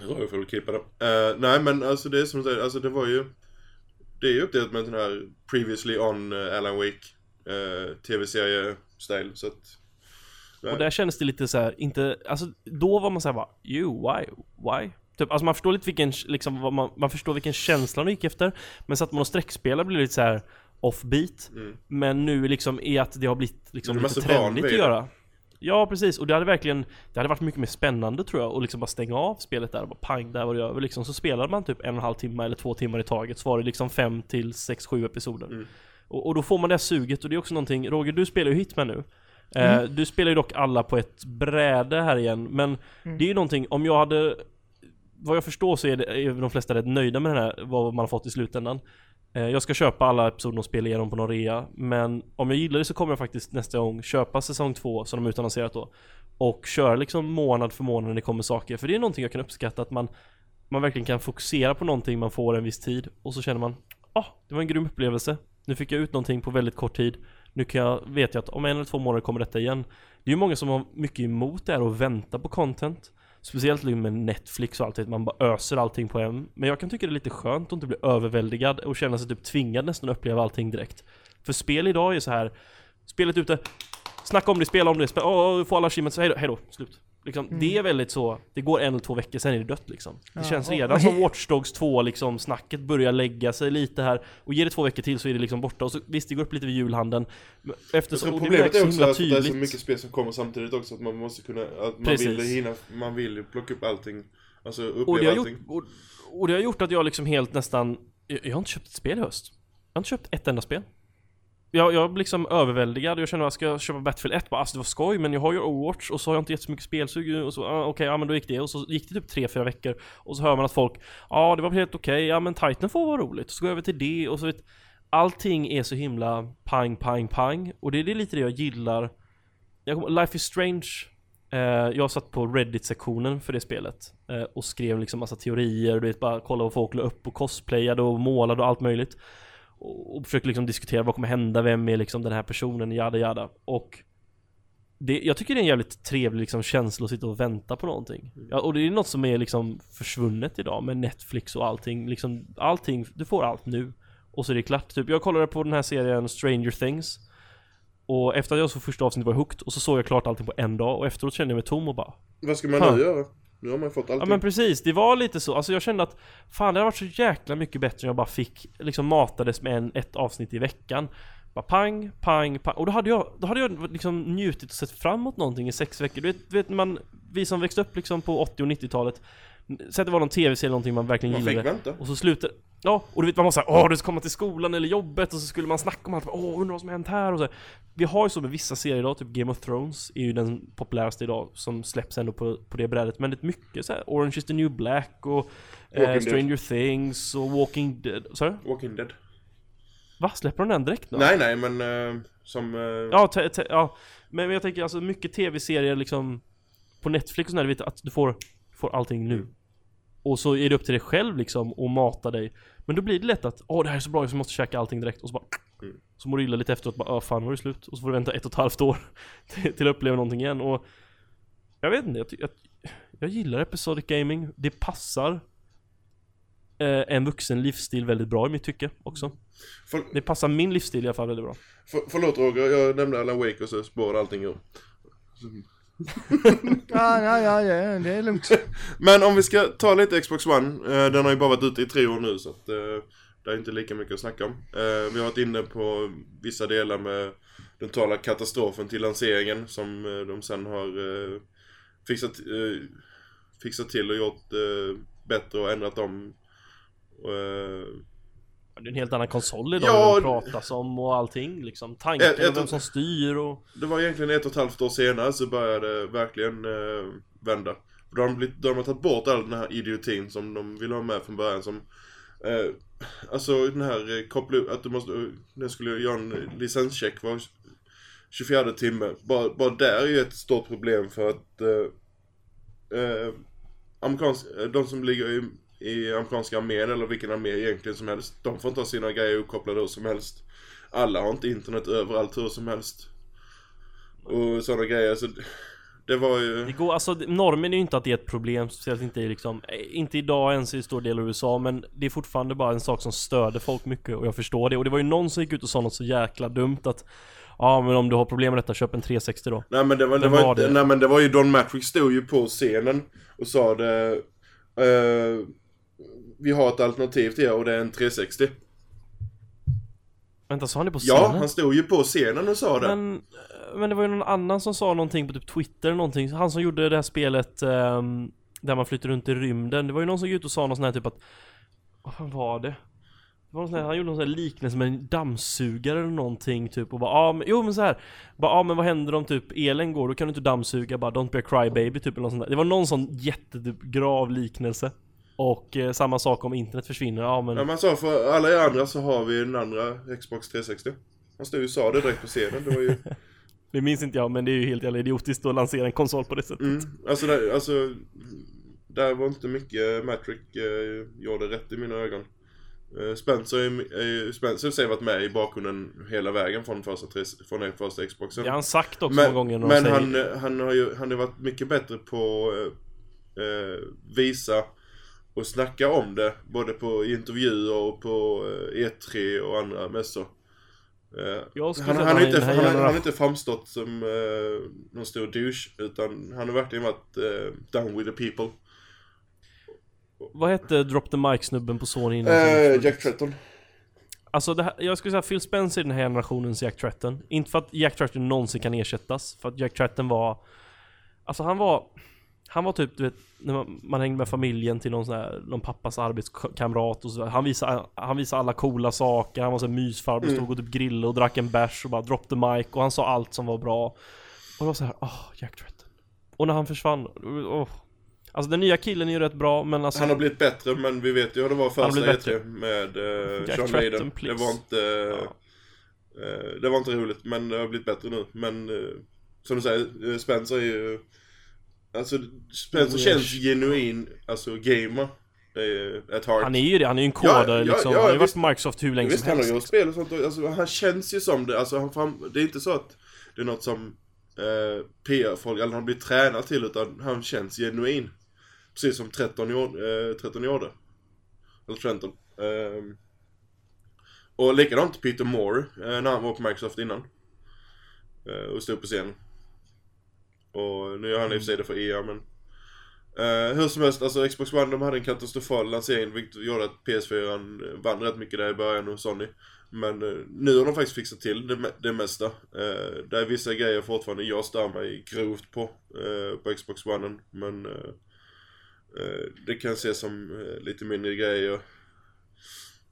Ja, jag får väl klippa det. Eh, nej men alltså det är som du säger, alltså det var ju Det är ju uppdelat med en sån här Previously on eh, Alan Wake eh, TV-serie-style så att nej. Och där kändes det lite så här, inte, alltså då var man såhär bara You, why, why? Typ, alltså man förstår lite vilken, liksom, vad man, man förstår vilken känsla de gick efter Men satt man och streckspelar blir det lite så här offbeat Mm. Men nu liksom är att det har blivit liksom du lite trendigt att det. göra Ja precis, och det hade verkligen Det hade varit mycket mer spännande tror jag, att liksom bara stänga av spelet där och bara pang, där var det över liksom Så spelade man typ en och en halv timme eller två timmar i taget Så var det liksom fem till sex, sju episoder Mm. Och, och då får man det här suget och det är också någonting Roger, du spelar ju Hitman nu. Eh, du spelar ju dock alla på ett bräde här igen, men det är ju någonting, om jag hade Vad jag förstår så är, det, är de flesta rätt nöjda med den här, vad man har fått i slutändan. Eh, Jag ska köpa alla episoder och spela igenom på någon rea Men om jag gillar det så kommer jag faktiskt nästa gång köpa säsong två som de utannonserat då Och köra liksom månad för månad när det kommer saker, för det är någonting jag kan uppskatta att man Man verkligen kan fokusera på någonting man får en viss tid och så känner man Ah, det var en grym upplevelse nu fick jag ut någonting på väldigt kort tid. Nu kan jag, vet jag att om en eller två månader kommer detta igen. Det är ju många som har mycket emot det här och väntar på content. Speciellt liksom med Netflix och allt det, man bara öser allting på en. Men jag kan tycka det är lite skönt att inte bli överväldigad och känna sig typ tvingad nästan att uppleva allting direkt. För spel idag är så här Spelet ute. Snacka om det, spela om det, spela, oh, få alla achievements, hejdå, hejdå, slut liksom, Det är väldigt så, det går en eller två veckor, sen är det dött liksom. Det Ja, känns redan och som Watch Dogs 2 liksom, snacket börjar lägga sig lite här. Och ger det två veckor till så är det liksom borta. Och så visst det går upp lite vid julhandeln Eftersom, det problemet är så också att det är så mycket spel som kommer samtidigt också att man måste kunna, att man Precis. vill hinna, man vill plocka upp allting. Alltså och det, uppleva har gjort, allting. och, och det har gjort att jag liksom helt nästan jag, jag har inte köpt ett spel i höst. Jag har inte köpt ett enda spel jag, jag blir liksom överväldigad, jag känner att ska jag köpa Battlefield 1? Bara, alltså det var skoj men jag har ju Overwatch och så har jag inte jättemycket spelsug. Och så, ah, okej, ja men då gick det. Och så gick det typ 3-4 veckor. Och så hör man att folk, ja ah, det var helt okej, ja men Titanfall var roligt, så går jag över till det. Och så vet Allting är så himla pang, pang, pang. Och det är lite det jag gillar. Jag kom, Life is Strange eh, Jag satt på Reddit-sektionen för det spelet eh, Och skrev liksom massa teorier, du vet bara kolla vad folk la upp och cosplayade och målade och allt möjligt. Och, och försökte liksom diskutera vad kommer hända, vem är liksom den här personen, jada jada. Och det, jag tycker det är en jävligt trevlig liksom känsla att sitta och vänta på någonting. Ja, Och det är något som är liksom försvunnet idag med Netflix och allting. Liksom Allting, du får allt nu. Och så är det klart, typ jag kollade på den här serien Stranger Things. Och efter att jag såg första avsnittet var jag hooked. Och så såg jag klart allting på en dag. Och efteråt kände jag mig tom och bara Vad ska man nu göra? Nu har man fått allting Ja men precis, det var lite så. Alltså jag kände att Fan det hade varit så jäkla mycket bättre om jag bara fick Liksom matades med en, ett avsnitt i veckan Bara pang, pang, pang. Och då hade jag, då hade jag liksom njutit och sett fram emot någonting i sex veckor. Du vet, du vet man, vi som växte upp liksom på 80 och 90-talet. Säg att det var någon tv-serie eller någonting man verkligen Man fick gillade. vänta. Och så slutar Ja, och du vet man var såhär åh du ska komma till skolan eller jobbet och så skulle man snacka om allt, åh undrar vad som har hänt här och så. Vi har ju så med vissa serier idag, typ Game of Thrones är ju den populäraste idag som släpps ändå på, på det brädet. Men det är mycket så här, Orange is the new black och eh, Stranger Things och Walking Dead. Sorry? Walking Dead. Va? Släpper de den direkt då? Nej, nej, men eh, som... eh, Ja, ja. Men jag tänker alltså mycket tv-serier liksom På Netflix och sådär, du vet att du får, får allting nu Och så är det upp till dig själv liksom att mata dig. Men då blir det lätt att åh det här är så bra, jag måste käka allting direkt. Och så bara Mm. Så mår du illa lite efteråt, bara åh fan var det slut. Och så får du vänta ett och ett halvt år till, till att uppleva någonting igen. Och Jag vet inte, jag, jag, jag gillar episodic gaming. Det passar eh, en vuxen livsstil väldigt bra i mitt tycke också. För, Det passar min livsstil i alla fall väldigt bra. För, förlåt Roger, jag nämnde Alan Wake och så spårade allting ur. Ja, ja, ja, ja, det är lugnt. Men om vi ska ta lite Xbox One, eh, den har ju bara varit ute i tre år nu så att eh, det är inte lika mycket att snacka om. Eh, vi har varit inne på vissa delar med den totala katastrofen till lanseringen som eh, de sen har eh, fixat, eh, fixat till och gjort bättre och ändrat om. Eh, Det är en helt annan konsol idag, Ja, det pratas om och allting liksom. Tanken Ett- ett- och vem som styr och... Det var egentligen ett och ett halvt år senare så började det verkligen eh, vända. För då har de, blivit, då har de tagit bort all den här idiotin som de ville ha med från början som eh, Alltså den här eh, koppla att du måste, den skulle göra en licenscheck var 24 timme. Bara, bara där är ju ett stort problem för att eh, eh, amerikansk, eh, de som ligger i, i amerikanska armén eller vilken armé egentligen som helst, de får inte ha sina grejer uppkopplade hur som helst. Alla har inte internet överallt hur som helst. Och sådana grejer. Så det var ju... Det går, alltså normen är ju inte att det är ett problem, speciellt inte i liksom, eh, inte idag ens i stor del av USA, men det är fortfarande bara en sak som störde folk mycket och jag förstår det. Och det var ju någon som gick ut och sa något så jäkla dumt att Ja men om du har problem med detta, köp en 360 då. Nej men det var, det var, var inte, det? nej men det var ju Don Matrix stod ju på scenen och sa det eh, Vi har ett alternativ till er och det är en 360 Vänta, sa han det på scenen? Ja, han stod ju på scenen och sa det Men, men det var ju någon annan som sa någonting på typ Twitter eller någonting. Han som gjorde det här spelet ehm, där man flyttar runt i rymden. Det var ju någon som gick ut och sa något sånt här typ att Vad fan var det? det var någon sån här, han gjorde någon sån här liknelse med en dammsugare eller någonting typ och bara ah, men, Jo men så här. Bara ah, men vad händer om typ elen går? Då kan du inte dammsuga bara Don't be a crybaby typ eller något sånt där. Det var någon sån jättetyp grav liknelse Och eh, samma sak om internet försvinner, ja men Ja men han sa för alla er andra så har vi den andra Xbox 360 Han stod ju och sa det direkt på scenen, det var ju Det minns inte jag men det är ju helt jävla idiotiskt att lansera en konsol på det sättet. Mm, Alltså, där, alltså Där var inte mycket Matrix eh, gjorde rätt i mina ögon. Eh, Spencer, är, är, Spencer säger varit med i bakgrunden hela vägen från första, från den första Xboxen. Det har han sagt också Men, många gånger men säger, han, eh, han har ju han har varit mycket bättre på eh, eh, visa och snacka om det. Både på intervjuer och på eh, E3 och andra mässor. Eh, Jag skulle han, han, att har inte, han, har- han har inte framstått som eh, någon stor douche. Utan han har verkligen varit eh, down with the people. Vad hette Drop the Mic-snubben på Sony innan? Eh, Jack Tretton. Alltså det här, jag skulle säga Phil Spencer är den här generationens Jack Tretton. Inte för att Jack Tretton någonsin kan ersättas, för att Jack Tretton var... Alltså han var... Han var typ, du vet, när man, man hängde med familjen till någon sån här, någon pappas arbetskamrat och så Han visade, han visade alla coola saker, han var så här mysfarbror, stod och typ grillade och drack en bärs och bara drop the mic och han sa allt som var bra. Och det var så här, åh, Jack Tretton. Och när han försvann, åh. Alltså den nya killen är ju rätt bra men alltså... Han har blivit bättre men vi vet ju hur det var första blivit E3 med eh, Jack Sean Maiden. Det var inte... eh, det var inte roligt men det har blivit bättre nu. Men eh, som du säger, eh, Spencer är ju... Alltså Spencer känns genuin, alltså gamer. Ett heart. Han är ju det, han är ju en kodare Ja, ja, liksom. ja, han har ju varit visst. på Microsoft hur länge Visst, som han har helst. gjort spel och sånt. och- Alltså, han känns ju som det. Alltså, han fram, det är inte så att det är något som eh, PR-folk, eller han blir tränad till, utan han känns genuin. Precis som 13 gjorde. Eh, 13 gjorde. Eller Trenton. Ehm, och likadant Peter Moore, eh, när han var på Microsoft innan. Eh, och stod på scenen. Och nu gör han i och för sig det för EA, men... Eh, hur som helst, alltså Xbox One de hade en katastrofal lansering vilket gjorde att PS4 vann rätt mycket där i början hos Sony. Men eh, nu har de faktiskt fixat till det, det mesta. Eh, det är vissa grejer fortfarande jag stör mig grovt på, eh, på Xbox One. Men eh, eh, det kan ses som eh, lite mindre grejer.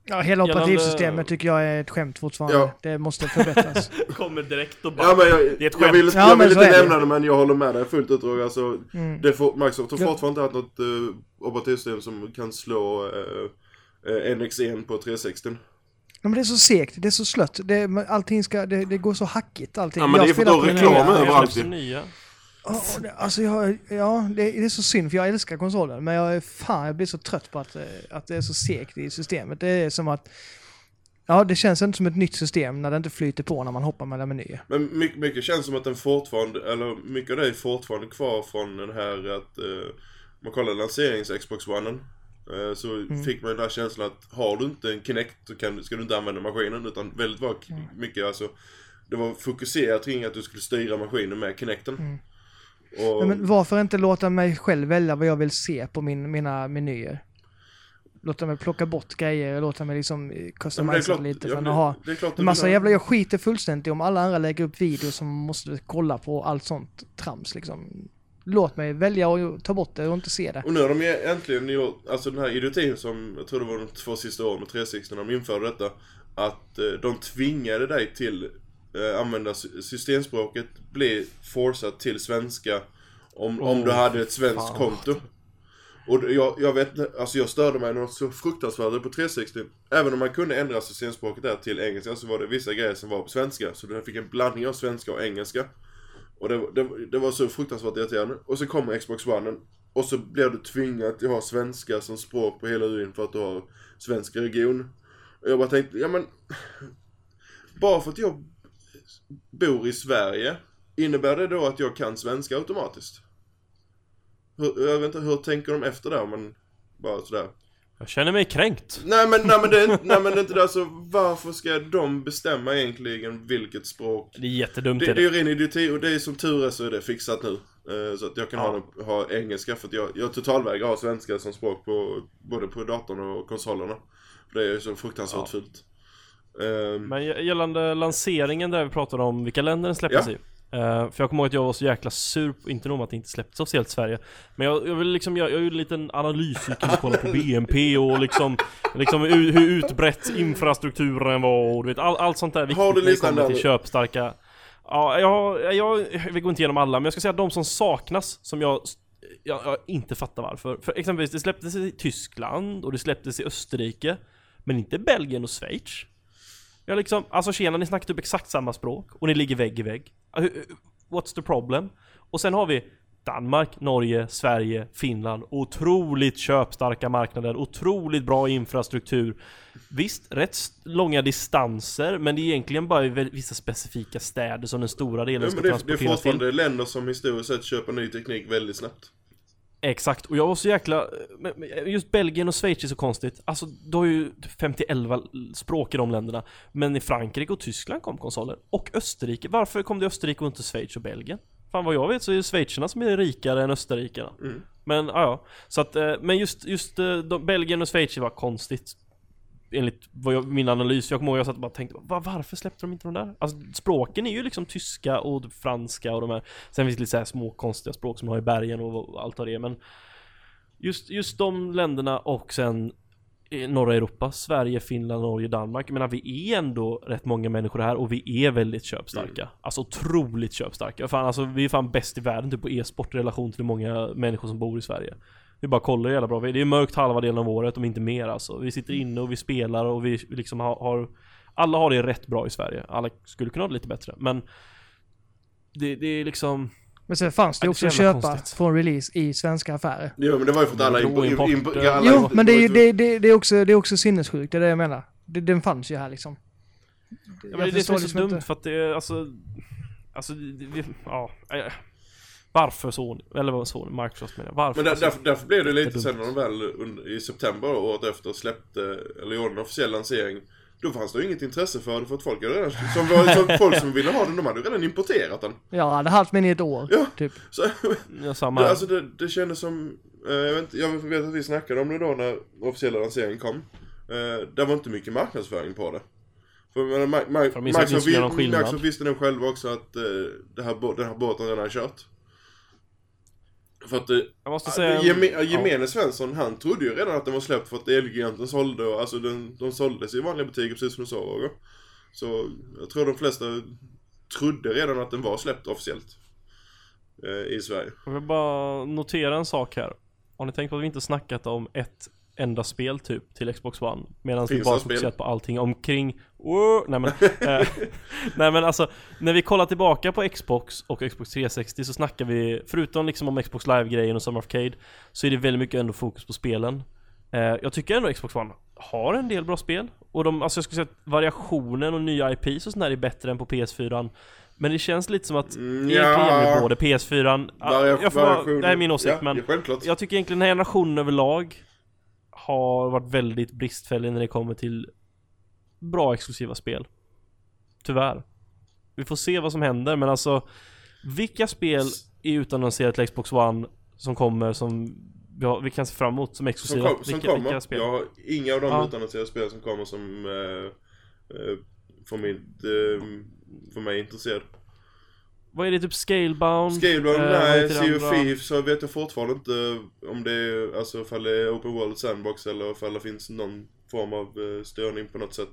Ja, hela Gällande- operativsystemet tycker jag är ett skämt fortfarande. Ja. Det måste förbättras. Kommer direkt och bara... Ja men jag, Det är ett jag skämt. vill, Ja, jag men vill inte nämna det men jag håller med dig fullt ut Roger. Alltså, Mm. det får, Microsoft har Ja. fortfarande inte haft något uh, operativsystem som kan slå uh, uh, NX1 på 360. Ja, men det är så segt, det är så slött. Det, allting ska, det, det går så hackigt allting. Ja, men det är för den reklam överallt. Det- Alltså jag, ja, det, det är så synd för jag älskar konsolen. Men jag fan, jag blir så trött på att, eh, att det är så segt i systemet. Det är som att, ja det känns inte som ett nytt system när det inte flyter på när man hoppar mellan menyer. Men mycket, mycket känns som att den fortfarande, eller mycket av det är fortfarande kvar från den här att uh, man kollar lanserings Xbox One uh, så Mm. fick man den där känslan att har du inte en Kinect så kan, ska du inte använda maskinen utan väldigt var Mm. mycket alltså det var fokuserat kring att du skulle styra maskinen med Kinecten. Mm. Och, men varför inte låta mig själv välja vad jag vill se på min, mina menyer? Låta mig plocka bort grejer, låta mig liksom eh, customisa lite. ja, För men att ha det är massa vill ha- jävla, jag skiter fullständigt om alla andra lägger upp videos som måste kolla på allt sånt trams liksom. Låt mig välja och ta bort det och inte se det. Och nu har de ju äntligen gjort, alltså den här idiotin som, jag tror det var de två sista åren med 360 när de införde detta. Att eh, de tvingade dig till eh, använda sy- systemspråket, bli forceat till svenska om, om du Oh, hade ett svenskt fan. konto. Och jag, jag vet alltså jag störde mig något så fruktansvärt på 360. Även om man kunde ändra systemspråket där till engelska så var det vissa grejer som var på svenska. Så du fick en blandning av svenska och engelska. Och det, det, det var så fruktansvärt irriterande. Och så kommer Xbox One och så blir du tvingad att ha svenska som språk på hela UIn för att du har svensk region. Och jag bara tänkte, ja men... Bara för att jag bor i Sverige, innebär det då att jag kan svenska automatiskt? Hur, jag vet inte, hur tänker de efter där men bara sådär. Jag känner mig kränkt. Nej men, nej, men, det, nej, men det är inte det, alltså varför ska de bestämma egentligen vilket språk? Det är jättedumt. Det, det är ju ren idioti och det är som tur är så är det fixat nu. Eh, Så att jag kan Ja. ha, ha engelska för att jag, jag totalvägrar ha svenska som språk på både på datorn och konsolerna. För det är ju så fruktansvärt Ja. fult. Ehm, Men gä- gällande lanseringen där vi pratade om vilka länder den släpptes Ja. i. Eh, för jag kommer ihåg att jag var så jäkla sur, inte nog att det inte släpptes officiellt i Sverige Men jag, jag vill liksom, jag, jag gjorde en liten analys, gick och kollade på BNP och liksom Liksom hur, utbrett infrastrukturen var och du vet, all, allt sånt där Har viktigt du när det kommer till köpstarka Ja, jag, jag, jag vill gå inte igenom alla men jag ska säga de som saknas som jag jag, jag inte fattar varför. För exempelvis, det släpptes i Tyskland och det släpptes i Österrike Men inte Belgien och Schweiz Ja liksom, alltså tjena ni snackar typ exakt samma språk och ni ligger vägg i vägg. Uh, What's the problem? Och sen har vi Danmark, Norge, Sverige, Finland. Otroligt köpstarka marknader, otroligt bra infrastruktur. Visst, rätt långa distanser, men det är egentligen bara i vissa specifika städer som den stora delen ja, ska det, det är transporteras till. fortfarande länder som historiskt sett köper ny teknik väldigt snabbt. Exakt, och jag var så jäkla... Just Belgien och Schweiz är så konstigt. Alltså, du har ju 50-11 språk i de länderna. Men i Frankrike och Tyskland kom konsoler. Och Österrike. Varför kom det Österrike och inte Schweiz och Belgien? Fan vad jag vet så är det schweizarna som är rikare än österrikarna. Mm. Men ja, ja. Så att, eh, men just, just eh, de, Belgien och Schweiz var konstigt. Enligt vad jag, min analys, jag kommer ihåg jag satt och bara tänkte Va, Varför släppte de inte de där? Alltså språken är ju liksom tyska och franska och de här Sen finns det lite så här små konstiga språk som de har i bergen och allt vad det är men Just, just de länderna och sen i norra Europa, Sverige, Finland, Norge, Danmark. Jag menar vi är ändå rätt många människor här och vi är väldigt köpstarka. Alltså otroligt köpstarka. Fan, alltså, vi är fan bäst i världen typ på e-sport i relation till hur många människor som bor i Sverige. Vi bara kollar jävla bra vi är. Det är mörkt halva delen av året om inte mer alltså. Vi sitter inne och vi spelar och vi liksom har, har Alla har det rätt bra i Sverige. Alla skulle kunna ha det lite bättre men Det, det är liksom Men sen fanns det är också att köpa konstigt. från release i svenska affärer. Jo men det var ju för att alla import, Jo, men det är, ju- det, det, det, är också, det är också sinnessjukt, det är det jag menar. Det, den fanns ju här liksom. Ja, men det är det som är så liksom dumt inte- för att det alltså Alltså, det, vi, ja Varför Sony? Eller vad Sony? Microsoft menar. Varför? Men där, därför, därför blev det lite Jättedumt. sen när de väl under, i september året efter släppte, eller gjorde en officiell lansering. Då fanns det ju inget intresse för det för att folk hade redan, som, var, som folk som ville ha den, de hade ju redan importerat den. Jag hade haft min i ett år, Ja. typ. Så, ja, samma det, alltså det, det kändes som, Eh, jag, vet, inte- jag vet att vi snackade om det då när officiella lanseringen kom. Eh, det var inte mycket marknadsföring på det. För jag menar, det Microsoft, visste nog själva också att eh, det här, den här båten redan är kört. För att Jag måste säga... Geme, ja. gemene Svensson, han trodde ju redan att den var släppt för att Elgiganten sålde och alltså den, de såldes i vanliga butiker precis som du sa Roger. Så jag tror de flesta trodde redan att den var släppt officiellt. Eh, I Sverige. Jag vill bara notera en sak här. Har ni tänkt på att vi inte snackat om ett enda spel typ till Xbox One? Medan vi bara fokuserat på allting omkring... Oh, nej men... eh, nej men alltså, när vi kollar tillbaka på Xbox och Xbox 360 så snackar vi, förutom liksom om Xbox Live-grejen och Summer Arcade, så är det väldigt mycket ändå fokus på spelen. Eh, jag tycker ändå Xbox One har en del bra spel. Och de, alltså jag skulle säga att variationen och nya IPs och sånt där är bättre än på PS4. Men det känns lite som att Mm, ja. både PS4, ja, Varia- jag får variation- det här är min åsikt ja, men självklart. jag tycker egentligen den här generationen överlag har varit väldigt bristfällig när det kommer till bra exklusiva spel. Tyvärr. Vi får se vad som händer men alltså vilka spel är utannonserat till Xbox One som kommer som vi, har, vi kan se fram emot som Som, exklusiva? kom, som vilka, kommer. vilka spel? Jag har inga av de Ja. utannonserade spel som kommer som eh, eh, får, mig, eh, får mig intresserad. Vad är det? Typ Scalebound? Scalebound, Eh, nej, Sea of? Thieves så vet jag fortfarande inte om det är, alltså ifall det är Open World Sandbox eller ifall det finns någon form av eh, störning på något sätt.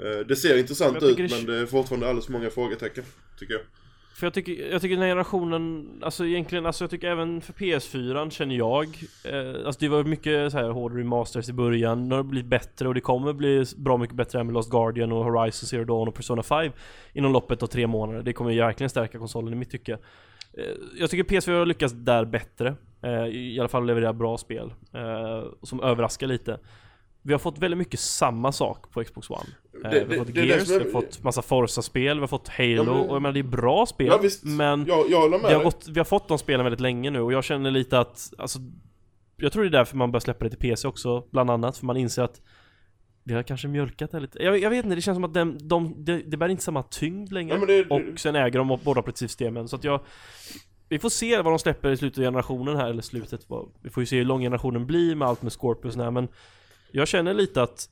Eh, det ser intressant ut det- men det är fortfarande alldeles för många frågetecken, tycker jag. För jag tycker, jag tycker den här generationen, alltså egentligen, alltså jag tycker även för PS4 känner jag eh, Alltså det var mycket så här hård remasters i början, nu har det blivit bättre och det kommer bli bra mycket bättre än med Lost Guardian och Horizon Zero Dawn och Persona 5 Inom loppet av tre månader, det kommer ju verkligen stärka konsolen i mitt tycke eh, Jag tycker PS4 har lyckats där bättre eh, I alla fall leverera bra spel, eh, som överraskar lite vi har fått väldigt mycket samma sak på Xbox One. Eh, Det- vi har det- fått det Gears, vi har fått massa Forza-spel, vi har fått Halo, Ja, men- och jag menar det är bra spel. Ja visst, men jag, jag vi har, gått, vi har fått de spelen väldigt länge nu och jag känner lite att, alltså Jag tror det är därför man bör släppa det till PC också, bland annat, för man inser att Vi har kanske mjölkat det lite, jag, jag vet inte, det känns som att de, de, det, det bär inte samma tyngd längre Ja, det, Och sen äger de båda operativsystemen, så att jag Vi får se vad de släpper i slutet av generationen här, eller slutet, vi får ju se hur lång generationen blir med allt med Scorpio och sådär, men Jag känner lite att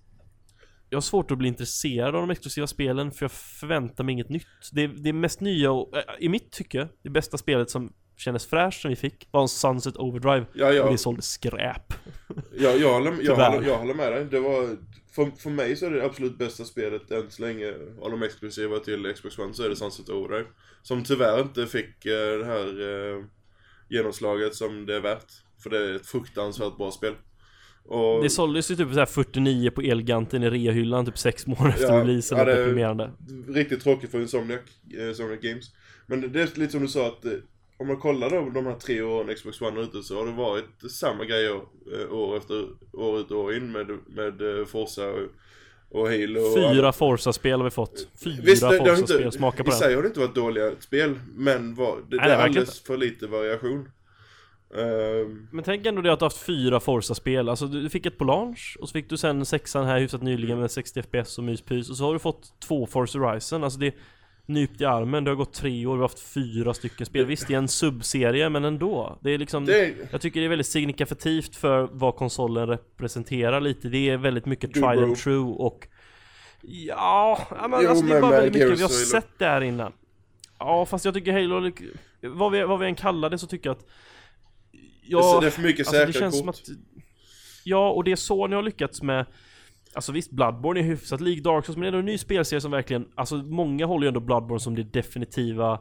jag har svårt att bli intresserad av de exklusiva spelen för jag förväntar mig inget nytt. Det, det mest nya och, äh, i mitt tycke, det bästa spelet som kändes fräscht som vi fick var en Sunset Overdrive. ja, Och ja, det sålde skräp. jag, jag, håller, jag, håller, jag håller med dig. Det var, för, för mig så är det det absolut bästa spelet än så länge av de exklusiva till Xbox One så är det Sunset Overdrive. Som tyvärr inte fick eh, det här eh, genomslaget som det är värt. För det är ett fruktansvärt bra spel. Och, Det såldes ju typ så här 49 på Elganten i reahyllan typ 6 månader efter Ja, releasen. ja, det- deprimerande. Riktigt tråkigt för Insomniac, eh, Insomniac Games. Men det- det är lite som du sa att eh, om man kollar då de här tre åren Xbox One ute så har det varit samma grejer eh, år efter år ut och år in med, med eh, Forza och, och Halo och Fyra Forza-spel har vi fått. Fyra det, det har Forza-spel, inte, smaka på i den. sig har det inte varit dåliga spel, men var, det, Nej, det är alldeles för lite variation. Ehm, Men tänk ändå det att du har haft fyra Forza-spel, alltså du fick ett på launch och så fick du sen sexan här hyfsat nyligen med 60 FPS och myspys och så har du fått två Forza Horizon, alltså det nypt i armen, det har gått tre år, vi har haft fyra stycken spel, visst det är en subserie men ändå. Det är liksom det Jag tycker det är väldigt signifikativt för vad konsolen representerar lite, det är väldigt mycket tried bro. and true och Ja, men Jo, alltså det är bara väldigt mycket vi har sett där innan. Ja fast jag tycker Halo, vad vi, vad vi än kallar det så tycker jag att Ja, det är för mycket Alltså det säkra kort. att Ja, och det är så ni har lyckats med Alltså visst, Bloodborne är hyfsat lik Dark Souls men det är ändå en ny spelserie som verkligen Alltså många håller ju ändå Bloodborne som det definitiva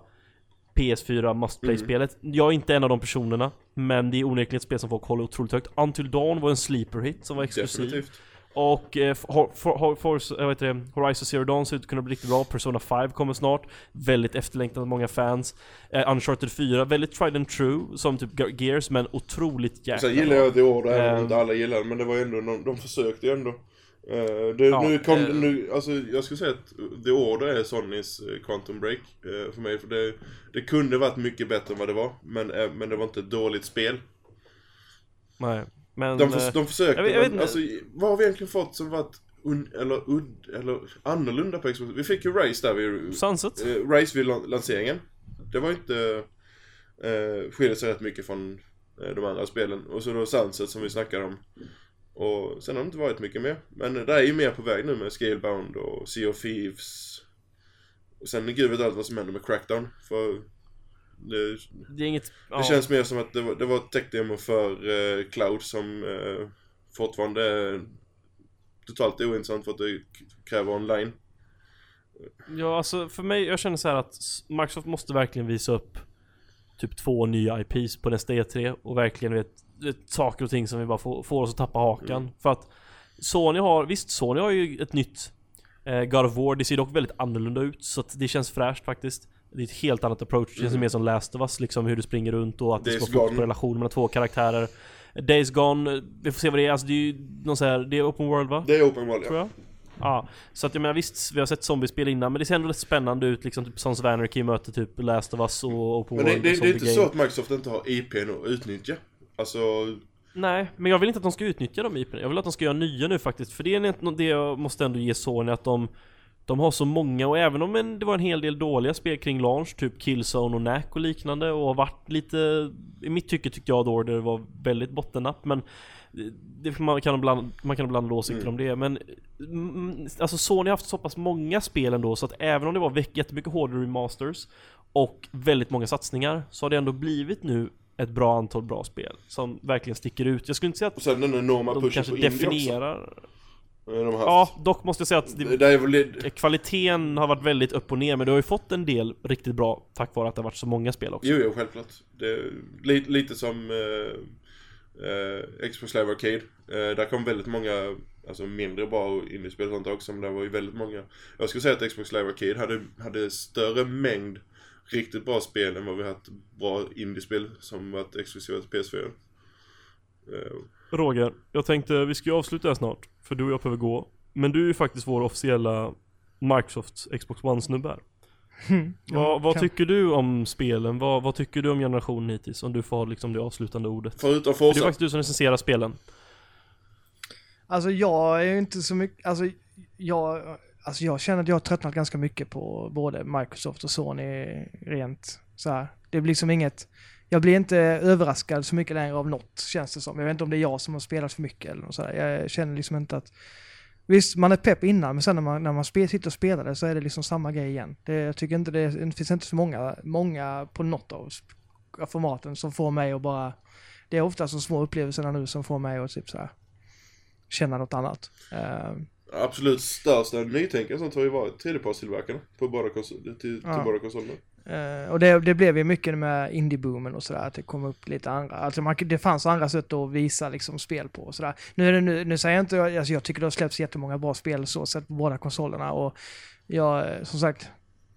PS4 must play-spelet Jag är inte en av de personerna Men det är onekligen ett spel som folk håller otroligt högt Until Dawn var en sleeper hit som var exklusiv Definitivt. Och eh, for, for, for, for, jag vet det, Horizon Zero Dawn ser ut att kunna bli riktigt bra, Persona 5 kommer snart Väldigt efterlängtat av många fans eh, Uncharted 4, väldigt tried and true som typ Ge- Gears men otroligt jäkla Sen gillar jag The Order, även om Ehm. inte alla gillar det, men det var ändå, de, de försökte ju ändå. Eh, det, Ja, nu kom det, nu, alltså jag skulle säga att The Order är Sonys eh, Quantum Break eh, för mig, för det, det kunde varit mycket bättre än vad det var, men, men det var inte ett dåligt spel. Nej, men... De, eh, förs- de försökte, jag vet- jag vet men alltså vad har vi egentligen fått som varit un, eller udd, eller annorlunda på Xbox? Vi fick ju Race där vid, Sunset? eh, Race vid lan- lanseringen. Det var inte, eh, skiljer sig rätt mycket från eh, de andra spelen. Och så då Sunset som vi snackade om. Och sen har det inte varit mycket mer. Men det är ju mer på väg nu med Scalebound och Sea of Thieves. Och sen gud vet allt vad som händer med Crackdown. För det, Det är inget... det ja. känns mer som att det var, det var ett tech-demo för eh, Cloud som eh, fortfarande är totalt ointressant för att det kräver online. Ja, alltså för mig, jag känner så här att Microsoft måste verkligen visa upp typ två nya IPs på nästa E3 och verkligen vet, vet saker och ting som vi bara får, får oss att tappa hakan. Mm. För att Sony har, visst Sony har ju ett nytt eh, God of War, det ser dock väldigt annorlunda ut så att det känns fräscht faktiskt. Det är ett helt annat approach, det känns Mm. mer som Last of Us liksom hur du springer runt och att det Days ska vara fokus på relationen mellan två karaktärer. Days Gone, vi får se vad det är, alltså det är ju någon så här, det är open world va? Det är open world tror ja. jag. Ja, så att jag menar visst, vi har sett zombiespel innan men det ser ändå rätt spännande ut liksom typ Sons of Anarchy möter typ Last of Us och Open Men det, World det, det är inte game. så att Microsoft inte har IPn att utnyttja. Alltså, Nej, men jag vill inte att de ska utnyttja dem IPn. Jag vill att de ska göra nya nu faktiskt. För det är det jag måste ändå ge Sony att de de har så många och även om en, det var en hel del dåliga spel kring launch, typ Killzone och Knack och liknande och har varit lite, i mitt tycke tyckte jag då det var väldigt bottennapp men det, man kan ibland, man kan ibland ha åsikter Mm. om det men mm, Alltså Sony har haft så pass många spel ändå så att även om det var jättemycket hårdare remasters och väldigt många satsningar så har det ändå blivit nu ett bra antal bra spel som verkligen sticker ut. Jag skulle inte säga att och sen den enorma de pushen kanske på indie också. Ja, dock måste jag säga att Det, det, väl kvaliteten har varit väldigt upp och ner men du har ju fått en del riktigt bra tack vare att det har varit så många spel också. Jo, jo, självklart. Det lite, lite som eh, eh, Xbox Live Arcade. Eh, där kom väldigt många, alltså mindre bra indiespel och sånt också, men det var ju väldigt många. Jag skulle säga att Xbox Live Arcade hade, hade större mängd riktigt bra spel än vad vi haft bra indiespel som varit exklusiva till PS4. Eh, Roger, jag tänkte vi ska ju avsluta här snart för du och jag behöver gå. Men du är ju faktiskt vår officiella Microsoft Xbox One-snubbe här. vad vad kan- tycker du om spelen? Vad, vad tycker du om generationen hittills? Om du får liksom det avslutande ordet. förutom För det är Forza. faktiskt du som recenserar spelen. Alltså jag är ju inte så mycket, alltså jag, alltså jag känner att jag har tröttnat ganska mycket på både Microsoft och Sony rent så här. Det blir liksom inget, jag blir inte överraskad så mycket längre av något känns det som. Jag vet inte om det är jag som har spelat för mycket eller något sådär. Jag känner liksom inte att Visst, man är pepp innan, men sen när man, när man spel, sitter och spelar det så är det liksom samma grej igen. Det, jag tycker inte det, det finns inte så många, många på något av formaten som får mig att bara... Det är ofta så små upplevelser nu som får mig att typ så här känna något annat. Eh, Absolut största nytänket sånt har ju varit tredjepartstillverkarna på båda konsol- till, till Ja. båda konsolerna. Uh, och det, det blev ju mycket med Indieboomen och sådär, att det kom upp lite andra, alltså man, det fanns andra sätt att visa liksom spel på och sådär. Nu, är det, nu, nu säger jag inte, alltså jag tycker det har släppts jättemånga bra spel så sett på båda konsolerna och jag, som sagt,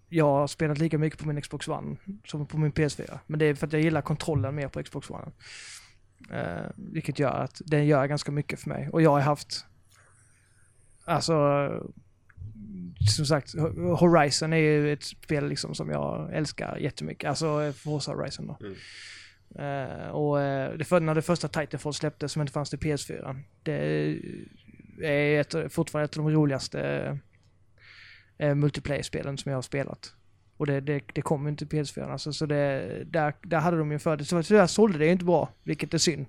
jag har spelat lika mycket på min Xbox One som på min PS4. Men det är för att jag gillar kontrollen mer på Xbox One. Uh, vilket gör att den gör ganska mycket för mig. Och jag har haft, alltså, som sagt, Horizon är ju ett spel liksom som jag älskar jättemycket. Alltså Forza Horizon då. Mm. Eh, och eh, det för, när det första Titanfall släpptes som inte fanns till PS4. Det är ett, fortfarande ett av de roligaste eh, multiplayer-spelen som jag har spelat. Och det, det, det kom ju inte till PS4 alltså, så det, där, där hade de ju för det. Så tyvärr sålde det ju inte bra, vilket är synd.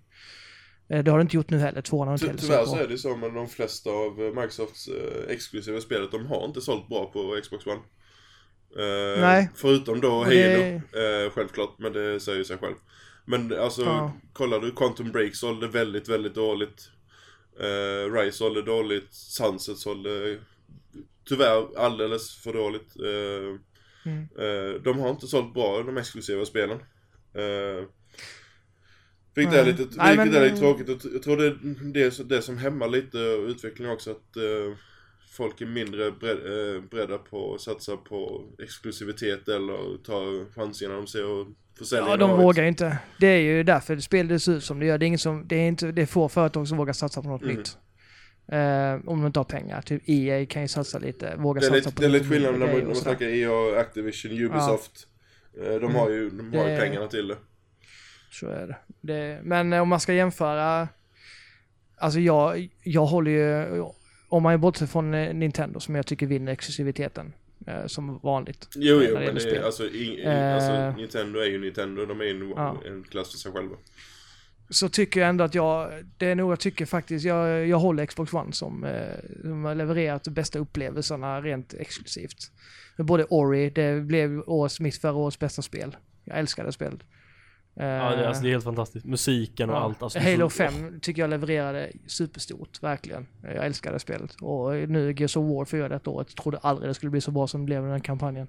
Eh, det har det inte gjort nu heller, tvåan har inte heller Tyvärr så är det så med de flesta av eh, Microsofts eh, exklusiva spelet, de har inte sålt bra på Xbox One. Nej. Förutom då Halo, det- självklart, men det säger ju sig själv. Men alltså, Ja. kollar du, Quantum Break sålde väldigt, väldigt dåligt. Uh, Rise sålde dåligt, Sunset sålde tyvärr alldeles för dåligt. Eh, Mm. eh, de har inte sålt bra, de exklusiva spelen. Uh, vilket är Nej. lite, Nej, vilket men- är lite tråkigt. Jag tror det är det, det som hämmar lite utvecklingen också, att eh, folk är mindre bered, eh, beredda på att satsa på exklusivitet eller ta chansen när de ser försäljningen Ja, de har vågar inte. Det är ju därför spelet ser ut som det gör. Det är, ingen som, det är, inte, det är få företag som vågar satsa på något Mm. nytt. Eh, om de inte har pengar. Typ EA kan ju satsa lite, våga satsa lite, på det är lite skillnad när man, när snackar EA, Activision, Ubisoft. Eh, De Mm. har ju, de har ju Det- pengarna till det. Så är det. det. Men eh, om man ska jämföra, alltså jag, jag håller ju, om man är bortsett från eh, Nintendo som jag tycker vinner exklusiviteten, eh, som vanligt. Jo, jo, men det alltså, i, i, alltså Nintendo är ju Nintendo, de är ju en, Ja. en klass för sig själva. så tycker jag ändå att jag, det är nog jag tycker faktiskt, jag, jag håller Xbox One som, eh, som har levererat de bästa upplevelserna rent exklusivt. Både Ori, det blev års, mitt förra års bästa spel. Jag älskar det spelet. Ja, det, är, alltså, det är helt fantastiskt. Musiken och Ja. allt. Alltså, Halo så- 5 tycker jag levererade superstort, verkligen. Jag älskar det spelet. Och nu Gears of War 4 detta året, trodde aldrig det skulle bli så bra som det blev med den kampanjen.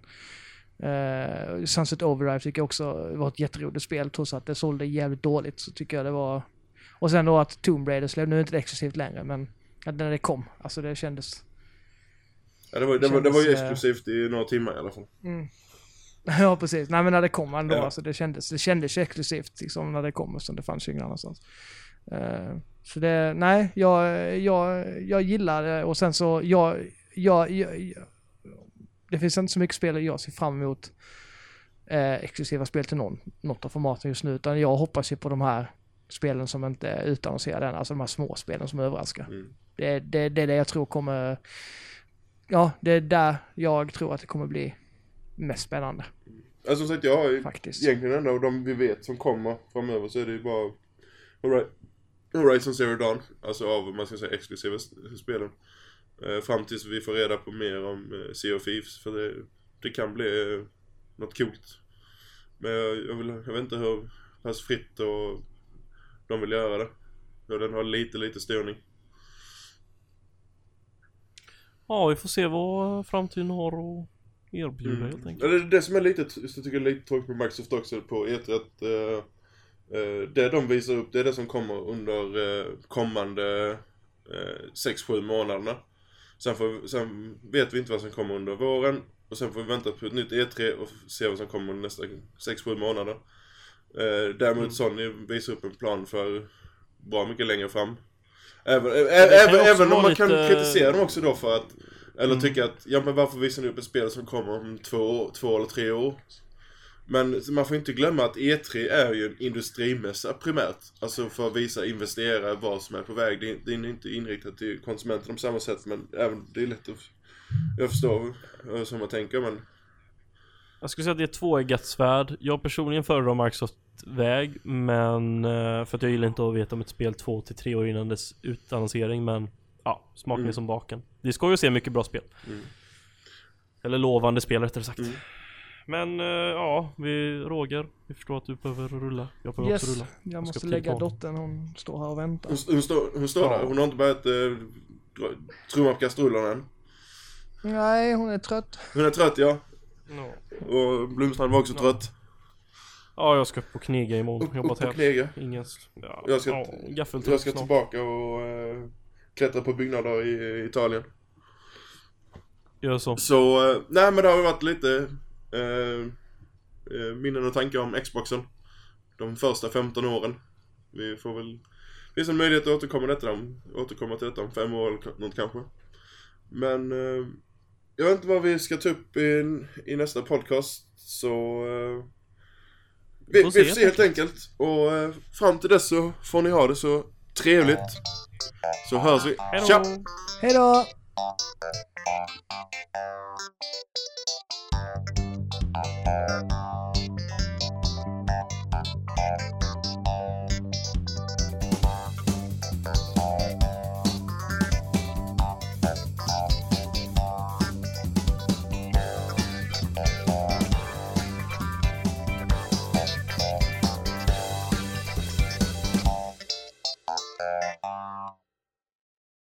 Uh, Sunset Overdrive tycker jag också var ett jätteroligt spel, trots att det sålde jävligt dåligt så tycker jag det var... Och sen då att Tomb Raider släppte, nu är inte det exklusivt längre, men att när det kom, alltså det kändes... Ja, det, var, det, var, det var ju Kändes, eh, exklusivt i några timmar i alla fall. Mm. ja, precis. Nej men när det kom ändå, Ja. alltså det kändes, det kändes ju exklusivt liksom när det kom, eftersom det fanns ju ingen annanstans. Eh, så det, nej, jag, jag, jag gillar det och sen så, jag, jag, jag, jag det finns inte så mycket spel jag ser fram emot eh, exklusiva spel till någon, något av formaten just nu, utan jag hoppas ju på de här spelen som inte är utannonserade än, alltså de här små spelen som överraskar. Mm. Det, det, det är det jag tror kommer, ja, det är där jag tror att det kommer bli mest spännande Alltså som sagt, jag har ju faktiskt. egentligen enda av de vi vet som kommer framöver så är det ju bara Hori- Horizon Zero Dawn. Alltså av, man ska säga, exklusiva spelen. Eh, fram tills vi får reda på mer om eh, Sea of Thieves. För det, det kan bli eh, något coolt. Men jag, jag, vill, jag vet inte hur pass fritt och de vill göra det. Och den har lite, lite styrning. Ja, vi får se vad framtiden har att erbjuda Mm. helt enkelt. Det är det som är lite, just jag tycker är lite tråkigt med Microsoft också på E3 att eh, eh, det de visar upp det är det som kommer under eh, kommande eh, 6-7 månaderna. Sen, får, sen vet vi inte vad som kommer under våren och sen får vi vänta på ett nytt E3 och se vad som kommer nästa 6-7 månader. Eh, däremot Mm. Sony visar upp en plan för bra mycket längre fram. Även, kan även, även om man kan lite- kritisera dem också då för att eller Mm. tycka att, ja men varför visar ni upp ett spel som kommer om två, två eller tre år? Men man får inte glömma att E3 är ju en industrimässa primärt. Alltså för att visa investerare vad som är på väg. Det är, det är inte inriktat till konsumenten på samma sätt men även, det är lätt att... Jag förstår eh, som man tänker men... Jag skulle säga att det är tvåeggat svärd. Jag personligen föredrar Microsoft väg, men eh, för att jag gillar inte att veta om ett spel två till tre år innan dess utannonsering, men ja, smaken Mm. är som baken. Det ska ju se mycket bra spel. Mm. Eller lovande spel rättare sagt. Mm. Men eh, ja, vi Roger, vi förstår att du behöver rulla. Jag behöver också Yes, rulla. jag ska måste lägga dottern, hon står här och väntar. Hon, hon, står, hon står Ja. där, hon har inte börjat dra- trumma på kastrullerna än. Nej, hon är trött. Hon är trött ja. Ja. Och Blomstrand var också Ja. trött. ja, jag ska upp och knega imorgon. Upp, upp och knega. Ingen... Ja, Jag ska- ja, Jag ska snart. tillbaka och eh, klättra på byggnader i, Italien. Gör så. Så, eh, nej men det har varit lite eh, eh, minnen och tankar om Xboxen. De första 15 åren. Vi får väl, det finns en möjlighet att återkomma, detta, om, återkomma till detta om fem år eller något kanske. Men eh, jag vet inte vad vi ska ta upp i, i nästa podcast. Så eh, vi, vi får se helt enkelt. Och eh, fram till dess så får ni ha det så trevligt. Så hörs vi. Hejdå! Tja! Hej då! Thank